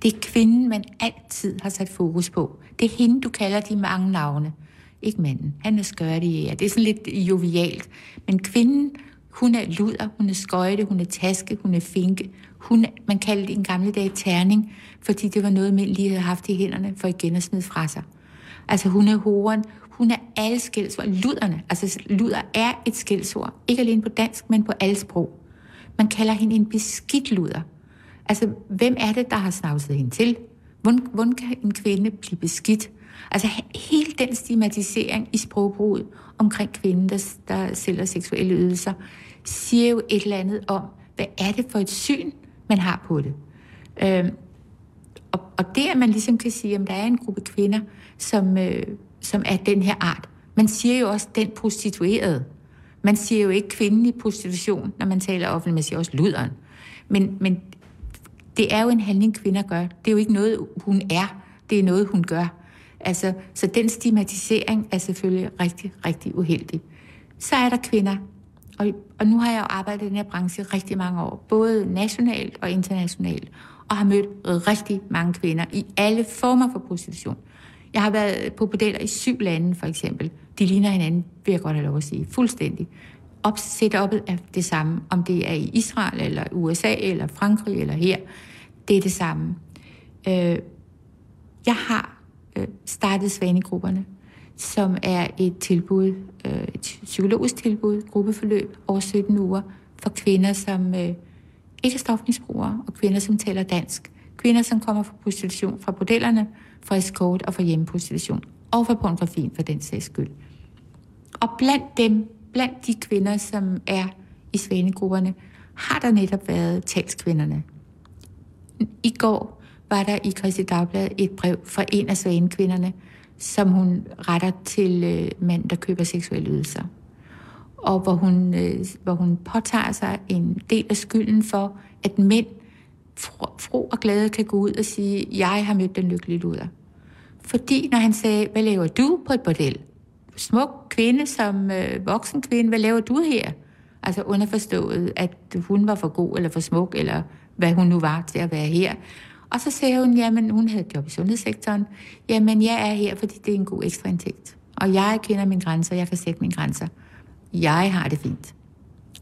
Det er kvinden, man altid har sat fokus på. Det er hende, du kalder de mange navne. Ikke manden. Han er skørte ja. Det er sådan lidt jovialt. Men kvinden, hun er luder, hun er skøjte, hun er taske, hun er finke. Hun, man kaldte det en gamle dag terning, fordi det var noget, mænd lige havde haft i hænderne for igen at smide fra sig. Altså hun er horen, hun er alle skældsord. Luderne, altså luder er et skældsord. Ikke alene på dansk, men på alle sprog. Man kalder hende en beskidt luder. Altså, hvem er det, der har snavset hende til? Hvordan, hvordan kan en kvinde blive beskidt? Altså, hele den stigmatisering i sprogbruget omkring kvinden, der, der sælger seksuelle ydelser, siger jo et eller andet om, hvad er det for et syn, man har på det. Øhm, og, og det, at man ligesom kan sige, at der er en gruppe kvinder, som, øh, som er den her art. Man siger jo også den prostituerede. Man siger jo ikke kvindelig prostitution, når man taler offentligt, man siger også luderen. Men, men det er jo en handling, kvinder gør. Det er jo ikke noget, hun er. Det er noget, hun gør. Altså, så den stigmatisering er selvfølgelig rigtig, rigtig uheldig. Så er der kvinder, og, og nu har jeg jo arbejdet i den her branche rigtig mange år, både nationalt og internationalt, og har mødt rigtig mange kvinder i alle former for prostitution. Jeg har været på bordeller i syv lande, for eksempel. De ligner hinanden, vil jeg godt have lov at sige, fuldstændig. Op, op af det samme, om det er i Israel, eller USA, eller Frankrig, eller her. Det er det samme. Øh, jeg har øh, startet Svanegrupperne, som er et tilbud, øh, et psykologisk tilbud, gruppeforløb over 17 uger for kvinder, som øh, ikke er stofmisbrugere, og kvinder, som taler dansk. Kvinder, som kommer fra prostitution, fra bordellerne, fra escort og fra hjemmeprostitution, og fra pornografien for den sags skyld. Og blandt dem, blandt de kvinder, som er i svanegrupperne, har der netop været talskvinderne. I går var der i Christi Dagblad et brev fra en af svanekvinderne, som hun retter til øh, mænd, der køber seksuelle ydelser. Og hvor hun, øh, hvor hun påtager sig en del af skylden for, at mænd fro og glade kan gå ud og sige, jeg har mødt den lykkelige luder. Fordi når han sagde, hvad laver du på et bordel? Smuk kvinde som øh, voksen kvinde, hvad laver du her? Altså underforstået, at hun var for god eller for smuk, eller hvad hun nu var til at være her. Og så sagde hun, jamen hun havde job i sundhedssektoren. Jamen jeg er her, fordi det er en god ekstraindtægt. Og jeg kender mine grænser, jeg kan sætte mine grænser. Jeg har det fint.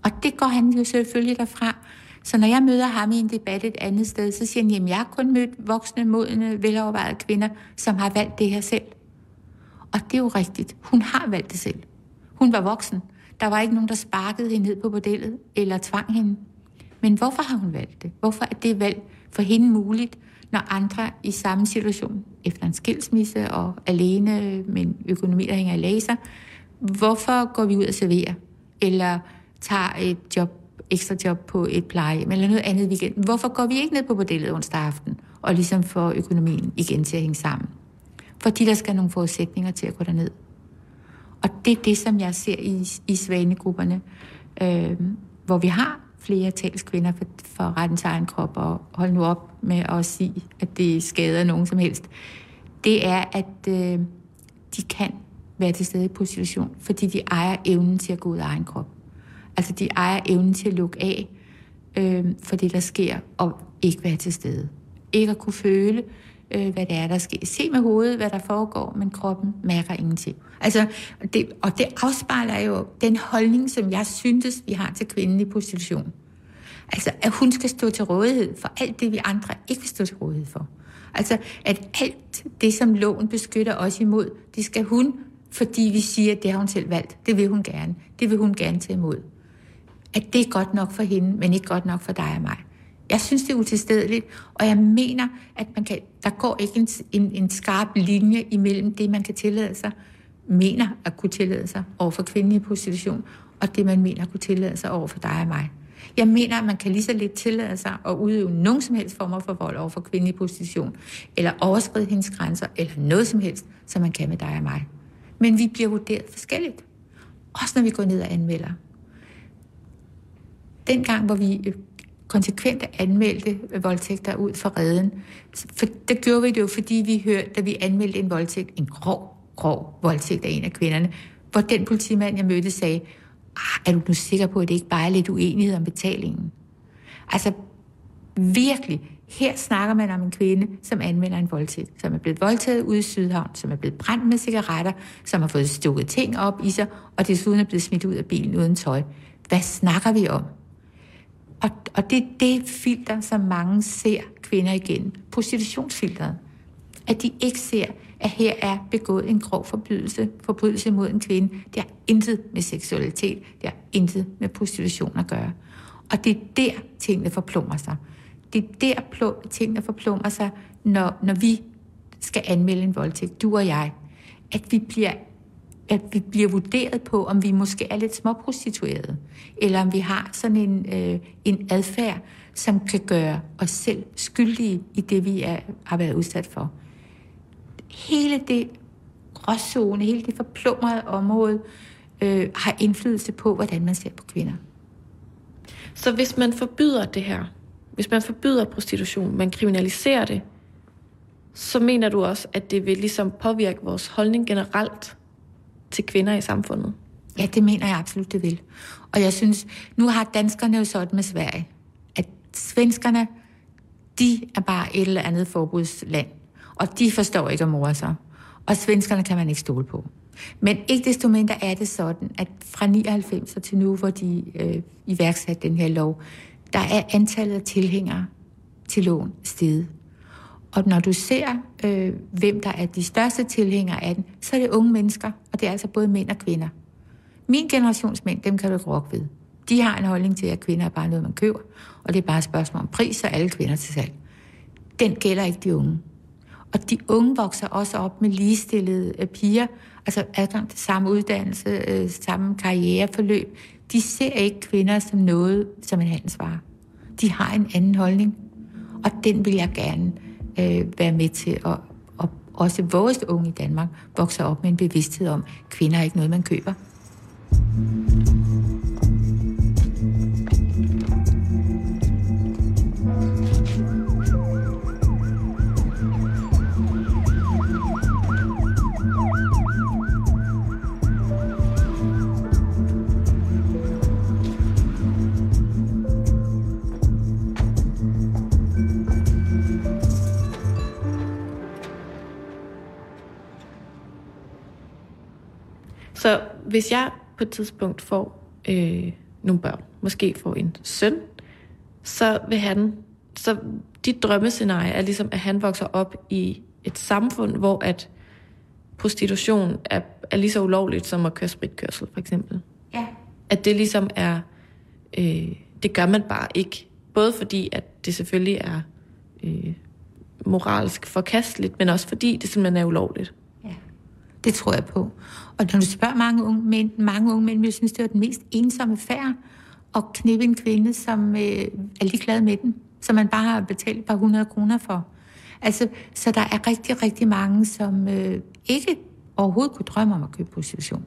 Og det går han jo selvfølgelig derfra. Så når jeg møder ham i en debat et andet sted, så siger han, jamen jeg har kun mødt voksne, modne, velovervejede kvinder, som har valgt det her selv. Og det er jo rigtigt. Hun har valgt det selv. Hun var voksen. Der var ikke nogen, der sparkede hende ned på bordellet eller tvang hende. Men hvorfor har hun valgt det? Hvorfor er det valg for hende muligt, når andre i samme situation, efter en skilsmisse og alene med en økonomi, der hænger i laser, hvorfor går vi ud og serverer? Eller tager et job, ekstra job på et plejehjem, eller noget andet weekend. Hvorfor går vi ikke ned på bordellet onsdag aften, og ligesom får økonomien igen til at hænge sammen? Fordi der skal nogle forudsætninger til at gå derned. Og det er det, som jeg ser i, i svanegrupperne, øh, hvor vi har flere talskvinder for, for retten til egen krop, og hold nu op med at sige, at det skader nogen som helst. Det er, at øh, de kan være til stede i prostitution, fordi de ejer evnen til at gå ud af egen krop. Altså de ejer evnen til at lukke af øh, for det, der sker, og ikke være til stede. Ikke at kunne føle, øh, øh, hvad det er, der sker. Se med hovedet, hvad der foregår, men kroppen mærker ingenting. Altså, det, og det afspejler jo den holdning, som jeg syntes, vi har til kvinden i prostitution. Altså, at hun skal stå til rådighed for alt det, vi andre ikke vil stå til rådighed for. Altså, at alt det, som loven beskytter os imod, det skal hun, fordi vi siger, at det har hun selv valgt. Det vil hun gerne. Det vil hun gerne tage imod. At det er godt nok for hende, men ikke godt nok for dig og mig. Jeg synes, det er utilstedeligt, og jeg mener, at man kan, der går ikke en, en, en skarp linje imellem det, man kan tillade sig, mener at kunne tillade sig over for kvindelig prostitution, og det, man mener at kunne tillade sig over for dig og mig. Jeg mener, at man kan lige så lidt tillade sig at udøve nogen som helst former for vold over for kvindelig prostitution, eller overskride hendes grænser, eller noget som helst, som man kan med dig og mig. Men vi bliver vurderet forskelligt. Også når vi går ned og anmelder. Dengang, hvor vi øh, konsekvent anmeldte voldtægter ud for redden. For det gjorde vi det jo, fordi vi hørte, da vi anmeldte en voldtægt, en grov, grov voldtægt af en af kvinderne, hvor den politimand, jeg mødte, sagde, ah, er du nu sikker på, at det ikke bare er lidt uenighed om betalingen? Altså, virkelig, her snakker man om en kvinde, som anmelder en voldtægt, som er blevet voldtaget ude i Sydhavn, som er blevet brændt med cigaretter, som har fået stukket ting op i sig, og desuden er blevet smidt ud af bilen uden tøj. Hvad snakker vi om? Og, og det er det filter, som mange ser kvinder igen. Prostitutionsfilteret. At de ikke ser, at her er begået en grov forbrydelse, forbrydelse mod en kvinde. Det har intet med seksualitet, det har intet med prostitution at gøre. Og det er der, tingene forplummer sig. Det er der, tingene forplummer sig, når, når vi skal anmelde en voldtægt, du og jeg. At vi bliver at vi bliver vurderet på, om vi måske er lidt småprostituerede, eller om vi har sådan en, øh, en adfærd, som kan gøre os selv skyldige i det, vi er, har været udsat for. Hele det gråzone, hele det forplumrede område, øh, har indflydelse på, hvordan man ser på kvinder. Så hvis man forbyder det her, hvis man forbyder prostitution, man kriminaliserer det, så mener du også, at det vil ligesom påvirke vores holdning generelt til kvinder i samfundet? Ja, det mener jeg absolut, det vil. Og jeg synes, nu har danskerne jo sådan med Sverige, at svenskerne, de er bare et eller andet forbudsland. Og de forstår ikke at more sig. Og svenskerne kan man ikke stole på. Men ikke desto mindre er det sådan, at fra 99 til nu, hvor de øh, iværksatte den her lov, der er antallet af tilhængere til loven steget. Og når du ser, øh, hvem der er de største tilhængere af den, så er det unge mennesker, og det er altså både mænd og kvinder. Min generations mænd, dem kan du ikke rokke ved. De har en holdning til, at kvinder er bare noget, man køber, og det er bare et spørgsmål om pris, og alle kvinder til salg. Den gælder ikke de unge. Og de unge vokser også op med ligestillede øh, piger, altså adgang til samme uddannelse, øh, samme karriereforløb. De ser ikke kvinder som noget, som en handelsvare. De har en anden holdning, og den vil jeg gerne øh, være med til at, og også vores unge i Danmark vokser op med en bevidsthed om, at kvinder er ikke noget, man køber. Så hvis jeg på et tidspunkt får øh, nogle børn, måske får en søn, så vil han, så dit drømmescenarie er ligesom, at han vokser op i et samfund, hvor at prostitution er, er lige så ulovligt som at køre spritkørsel, for eksempel. Ja. At det ligesom er, øh, det gør man bare ikke. Både fordi, at det selvfølgelig er øh, moralsk forkasteligt, men også fordi det simpelthen er ulovligt. Det tror jeg på. Og når du spørger mange unge mænd, mange unge mænd vil synes, det var den mest ensomme færd at knippe en kvinde, som øh, er ligeglad med den, som man bare har betalt et par hundrede kroner for. Altså, så der er rigtig, rigtig mange, som øh, ikke overhovedet kunne drømme om at købe prostitution.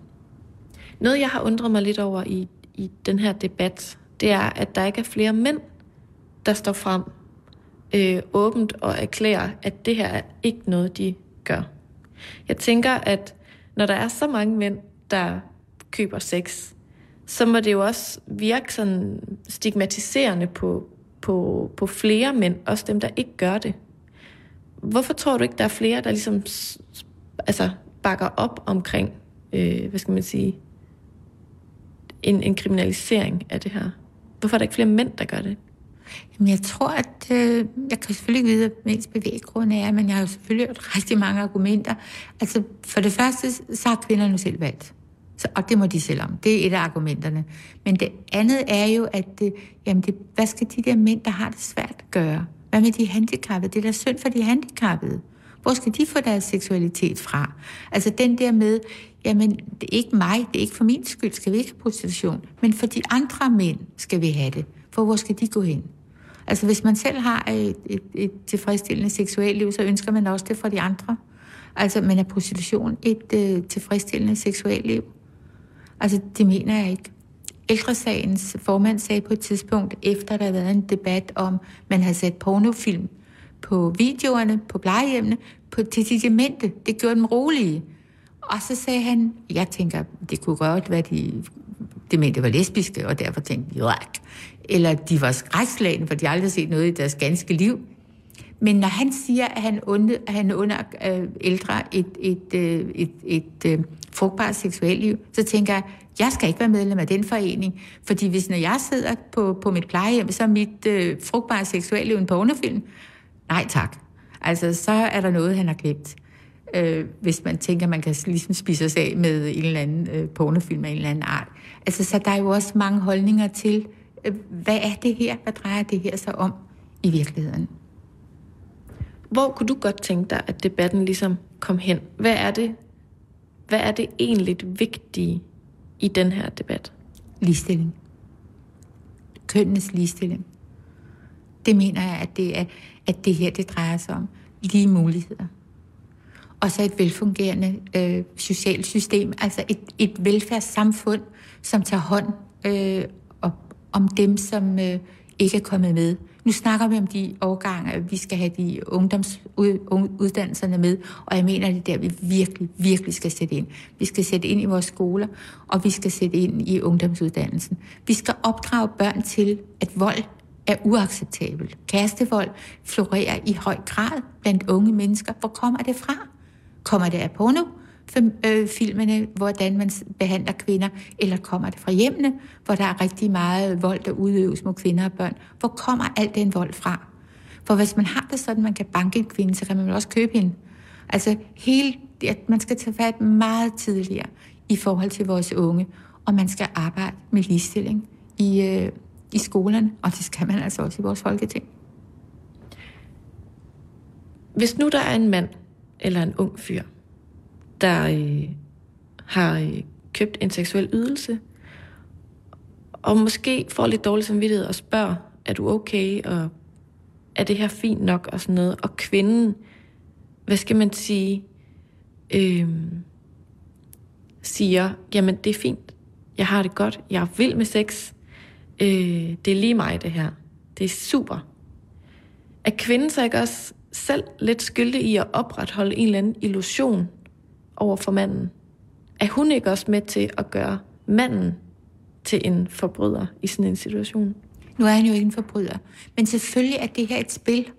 Noget, jeg har undret mig lidt over i, i den her debat, det er, at der ikke er flere mænd, der står frem øh, åbent og erklærer, at det her er ikke noget, de gør. Jeg tænker, at når der er så mange mænd, der køber sex, så må det jo også virke sådan stigmatiserende på, på, på flere mænd, også dem, der ikke gør det. Hvorfor tror du ikke, der er flere, der ligesom altså, bakker op omkring, øh, hvad skal man sige, en, en kriminalisering af det her? Hvorfor er der ikke flere mænd, der gør det? Jamen, jeg tror, at øh, jeg kan selvfølgelig ikke vide, hvad ens bevæggrunde er, men jeg har jo selvfølgelig hørt rigtig mange argumenter. Altså, for det første, så har kvinderne selv valgt. Så, og det må de selv om. Det er et af argumenterne. Men det andet er jo, at det, jamen det, hvad skal de der mænd, der har det svært, gøre? Hvad med de handicappede? Det er da synd for de handicappede. Hvor skal de få deres seksualitet fra? Altså den der med, jamen det er ikke mig, det er ikke for min skyld, skal vi ikke have prostitution, men for de andre mænd skal vi have det. For hvor skal de gå hen? Altså hvis man selv har et, et, et tilfredsstillende seksuelt liv, så ønsker man også det for de andre. Altså, men er prostitution et øh, tilfredsstillende seksualliv? Altså, det mener jeg ikke. Ældresagens formand sagde på et tidspunkt, efter der havde været en debat om, man havde sat pornofilm på videoerne, på plejehjemmene, på, til de demente. Det gjorde dem rolige. Og så sagde han, jeg tænker, det kunne godt være, de demente var lesbiske, og derfor tænkte jeg, eller de var skrækslagende, for de aldrig set noget i deres ganske liv. Men når han siger, at han, under, at han under øh, ældre et, et, øh, et, et, øh, frugtbart seksuelt så tænker jeg, jeg skal ikke være medlem af den forening. Fordi hvis når jeg sidder på, på mit plejehjem, så er mit øh, frugtbare seksuelle en pornofilm. Nej tak. Altså, så er der noget, han har glemt. Øh, hvis man tænker, man kan ligesom spise sig af med en eller anden øh, pornofilm af en eller anden art. Altså, så der er jo også mange holdninger til, øh, hvad er det her? Hvad drejer det her sig om i virkeligheden? Hvor kunne du godt tænke dig, at debatten ligesom kom hen? Hvad er det, hvad er det egentlig vigtige i den her debat? Ligestilling. Kønnenes ligestilling. Det mener jeg, at det, er, at det her det drejer sig om. Lige muligheder. Og så et velfungerende øh, socialt system, altså et, et velfærdssamfund, som tager hånd øh, om dem, som øh, ikke er kommet med Nu snakker vi om de årgange, vi skal have de ungdomsuddannelserne med, og jeg mener, det er der, vi virkelig, virkelig skal sætte ind. Vi skal sætte ind i vores skoler, og vi skal sætte ind i ungdomsuddannelsen. Vi skal opdrage børn til, at vold er uacceptabelt. Kærestevold florerer i høj grad blandt unge mennesker. Hvor kommer det fra? Kommer det af porno? Øh, filmene, hvordan man behandler kvinder, eller kommer det fra hjemmene, hvor der er rigtig meget vold, der udøves mod kvinder og børn. Hvor kommer al den vold fra? For hvis man har det sådan, man kan banke en kvinde, så kan man også købe hende. Altså hele, at man skal tage fat meget tidligere i forhold til vores unge, og man skal arbejde med ligestilling i, øh, i skolerne, og det skal man altså også i vores folketing. Hvis nu der er en mand eller en ung fyr, der øh, har øh, købt en seksuel ydelse, og måske får lidt dårlig samvittighed og spørger, er du okay, og er det her fint nok, og sådan noget. Og kvinden, hvad skal man sige, øh, siger, jamen det er fint, jeg har det godt, jeg er vild med sex, øh, det er lige mig det her, det er super. Er kvinden så ikke også selv lidt skyldig i at opretholde en eller anden illusion? Over for manden? Er hun ikke også med til at gøre manden til en forbryder i sådan en situation? Nu er han jo ikke en forbryder. Men selvfølgelig er det her et spil.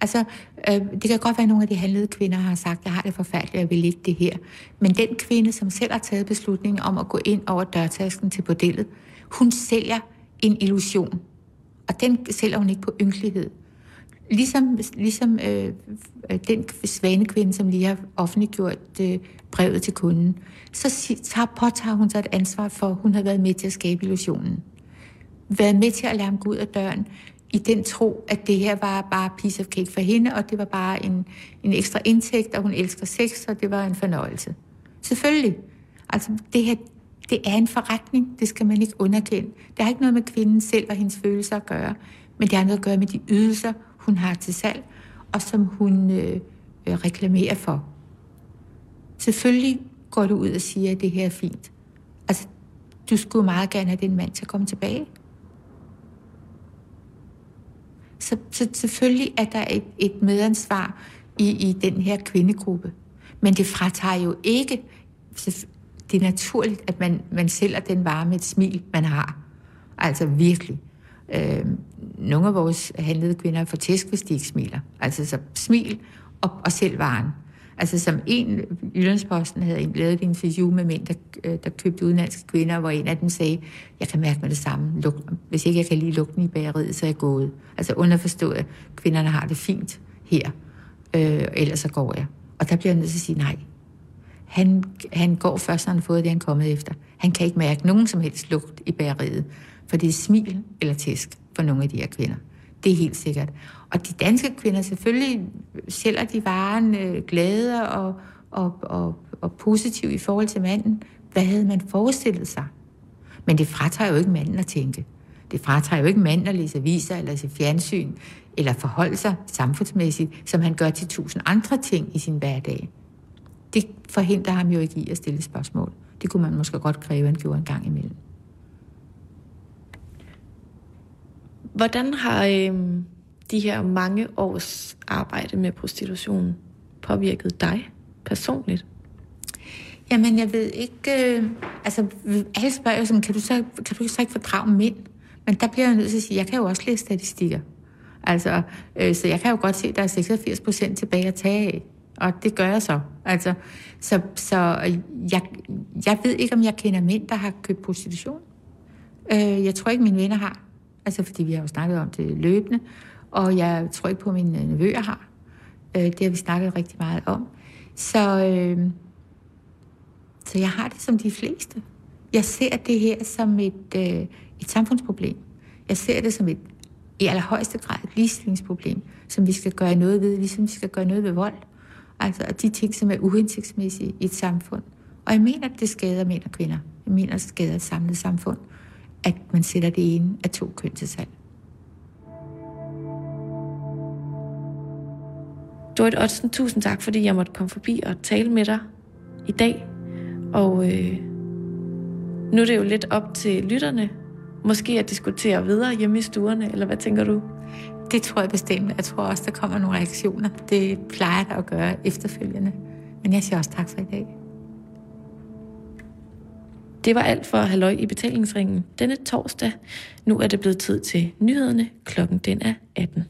Altså, øh, det kan godt være, at nogle af de handlede kvinder har sagt, jeg har det forfærdeligt, jeg vil ikke det her. Men den kvinde, som selv har taget beslutningen om at gå ind over dørtasken til bordellet, hun sælger en illusion. Og den sælger hun ikke på ynkelighed. Ligesom, ligesom øh, øh, den svanekvinde, som lige har offentliggjort øh, brevet til kunden, så tager, påtager hun sig et ansvar for, at hun har været med til at skabe illusionen. Været med til at lade ham gå ud af døren, i den tro, at det her var bare piece of cake for hende, og det var bare en, en ekstra indtægt, og hun elsker sex, og det var en fornøjelse. Selvfølgelig. Altså, det her, det er en forretning, det skal man ikke underkende. Det har ikke noget med kvinden selv og hendes følelser at gøre, men det har noget at gøre med de ydelser, hun har til salg, og som hun øh, øh, reklamerer for. Selvfølgelig går du ud og siger, at det her er fint. Altså, du skulle meget gerne have den mand til at komme tilbage. Så, så selvfølgelig er der et, et medansvar i, i den her kvindegruppe. Men det fratager jo ikke, det er naturligt, at man, man sælger den vare med et smil, man har. Altså virkelig. Øh, nogle af vores handlede kvinder får tæsk, hvis de ikke smiler. Altså så smil og, og selv varen. Altså som en, Jyllandsposten havde lavet et interview med mænd, der, øh, der købte udenlandske kvinder, hvor en af dem sagde, jeg kan mærke med det samme, Luk, hvis ikke jeg kan lige lugten i bageriet, så er jeg gået. Altså underforstået, at kvinderne har det fint her, øh, ellers så går jeg. Og der bliver jeg nødt til at sige nej. Han, han går først, når han har fået det, han er kommet efter. Han kan ikke mærke nogen som helst lugt i bageriet, for det er smil eller tæsk for nogle af de her kvinder. Det er helt sikkert. Og de danske kvinder selvfølgelig sælger de varen øh, glade og, og, og, og positiv i forhold til manden. Hvad havde man forestillet sig? Men det fratager jo ikke manden at tænke. Det fratager jo ikke manden at læse aviser eller se fjernsyn eller forholde sig samfundsmæssigt, som han gør til tusind andre ting i sin hverdag. Det forhindrer ham jo ikke i at stille spørgsmål. Det kunne man måske godt kræve, at han gjorde en gang imellem. Hvordan har øh, de her mange års arbejde med prostitution påvirket dig personligt? Jamen, jeg ved ikke... Øh, altså, alle spørger jo som, kan du, så, kan du så ikke fordrage mænd? Men der bliver jeg nødt til at sige, jeg kan jo også læse statistikker. Altså, øh, så jeg kan jo godt se, at der er 86 procent tilbage at tage af. Og det gør jeg så. Altså, så så øh, jeg, jeg ved ikke, om jeg kender mænd, der har købt prostitution. Øh, jeg tror ikke, mine venner har. Altså, fordi vi har jo snakket om det løbende. Og jeg tror ikke på, at mine nevøer har. Øh, det har vi snakket rigtig meget om. Så, øh, så jeg har det som de fleste. Jeg ser det her som et, øh, et samfundsproblem. Jeg ser det som et i allerhøjeste grad et ligestillingsproblem, som vi skal gøre noget ved, ligesom vi skal gøre noget ved vold. Altså de ting, som er uhensigtsmæssige i et samfund. Og jeg mener, at det skader mænd og kvinder. Jeg mener, at det skader et samlet samfund, at man sætter det ene af to køn til salg. Dorit Ottsen, tusind tak, fordi jeg måtte komme forbi og tale med dig i dag. Og øh, nu er det jo lidt op til lytterne, måske at diskutere videre hjemme i stuerne, eller hvad tænker du? Det tror jeg bestemt. Jeg tror også, der kommer nogle reaktioner. Det plejer der at gøre efterfølgende. Men jeg siger også tak for i dag. Det var alt for Halløj i betalingsringen denne torsdag. Nu er det blevet tid til nyhederne. Klokken den er 18.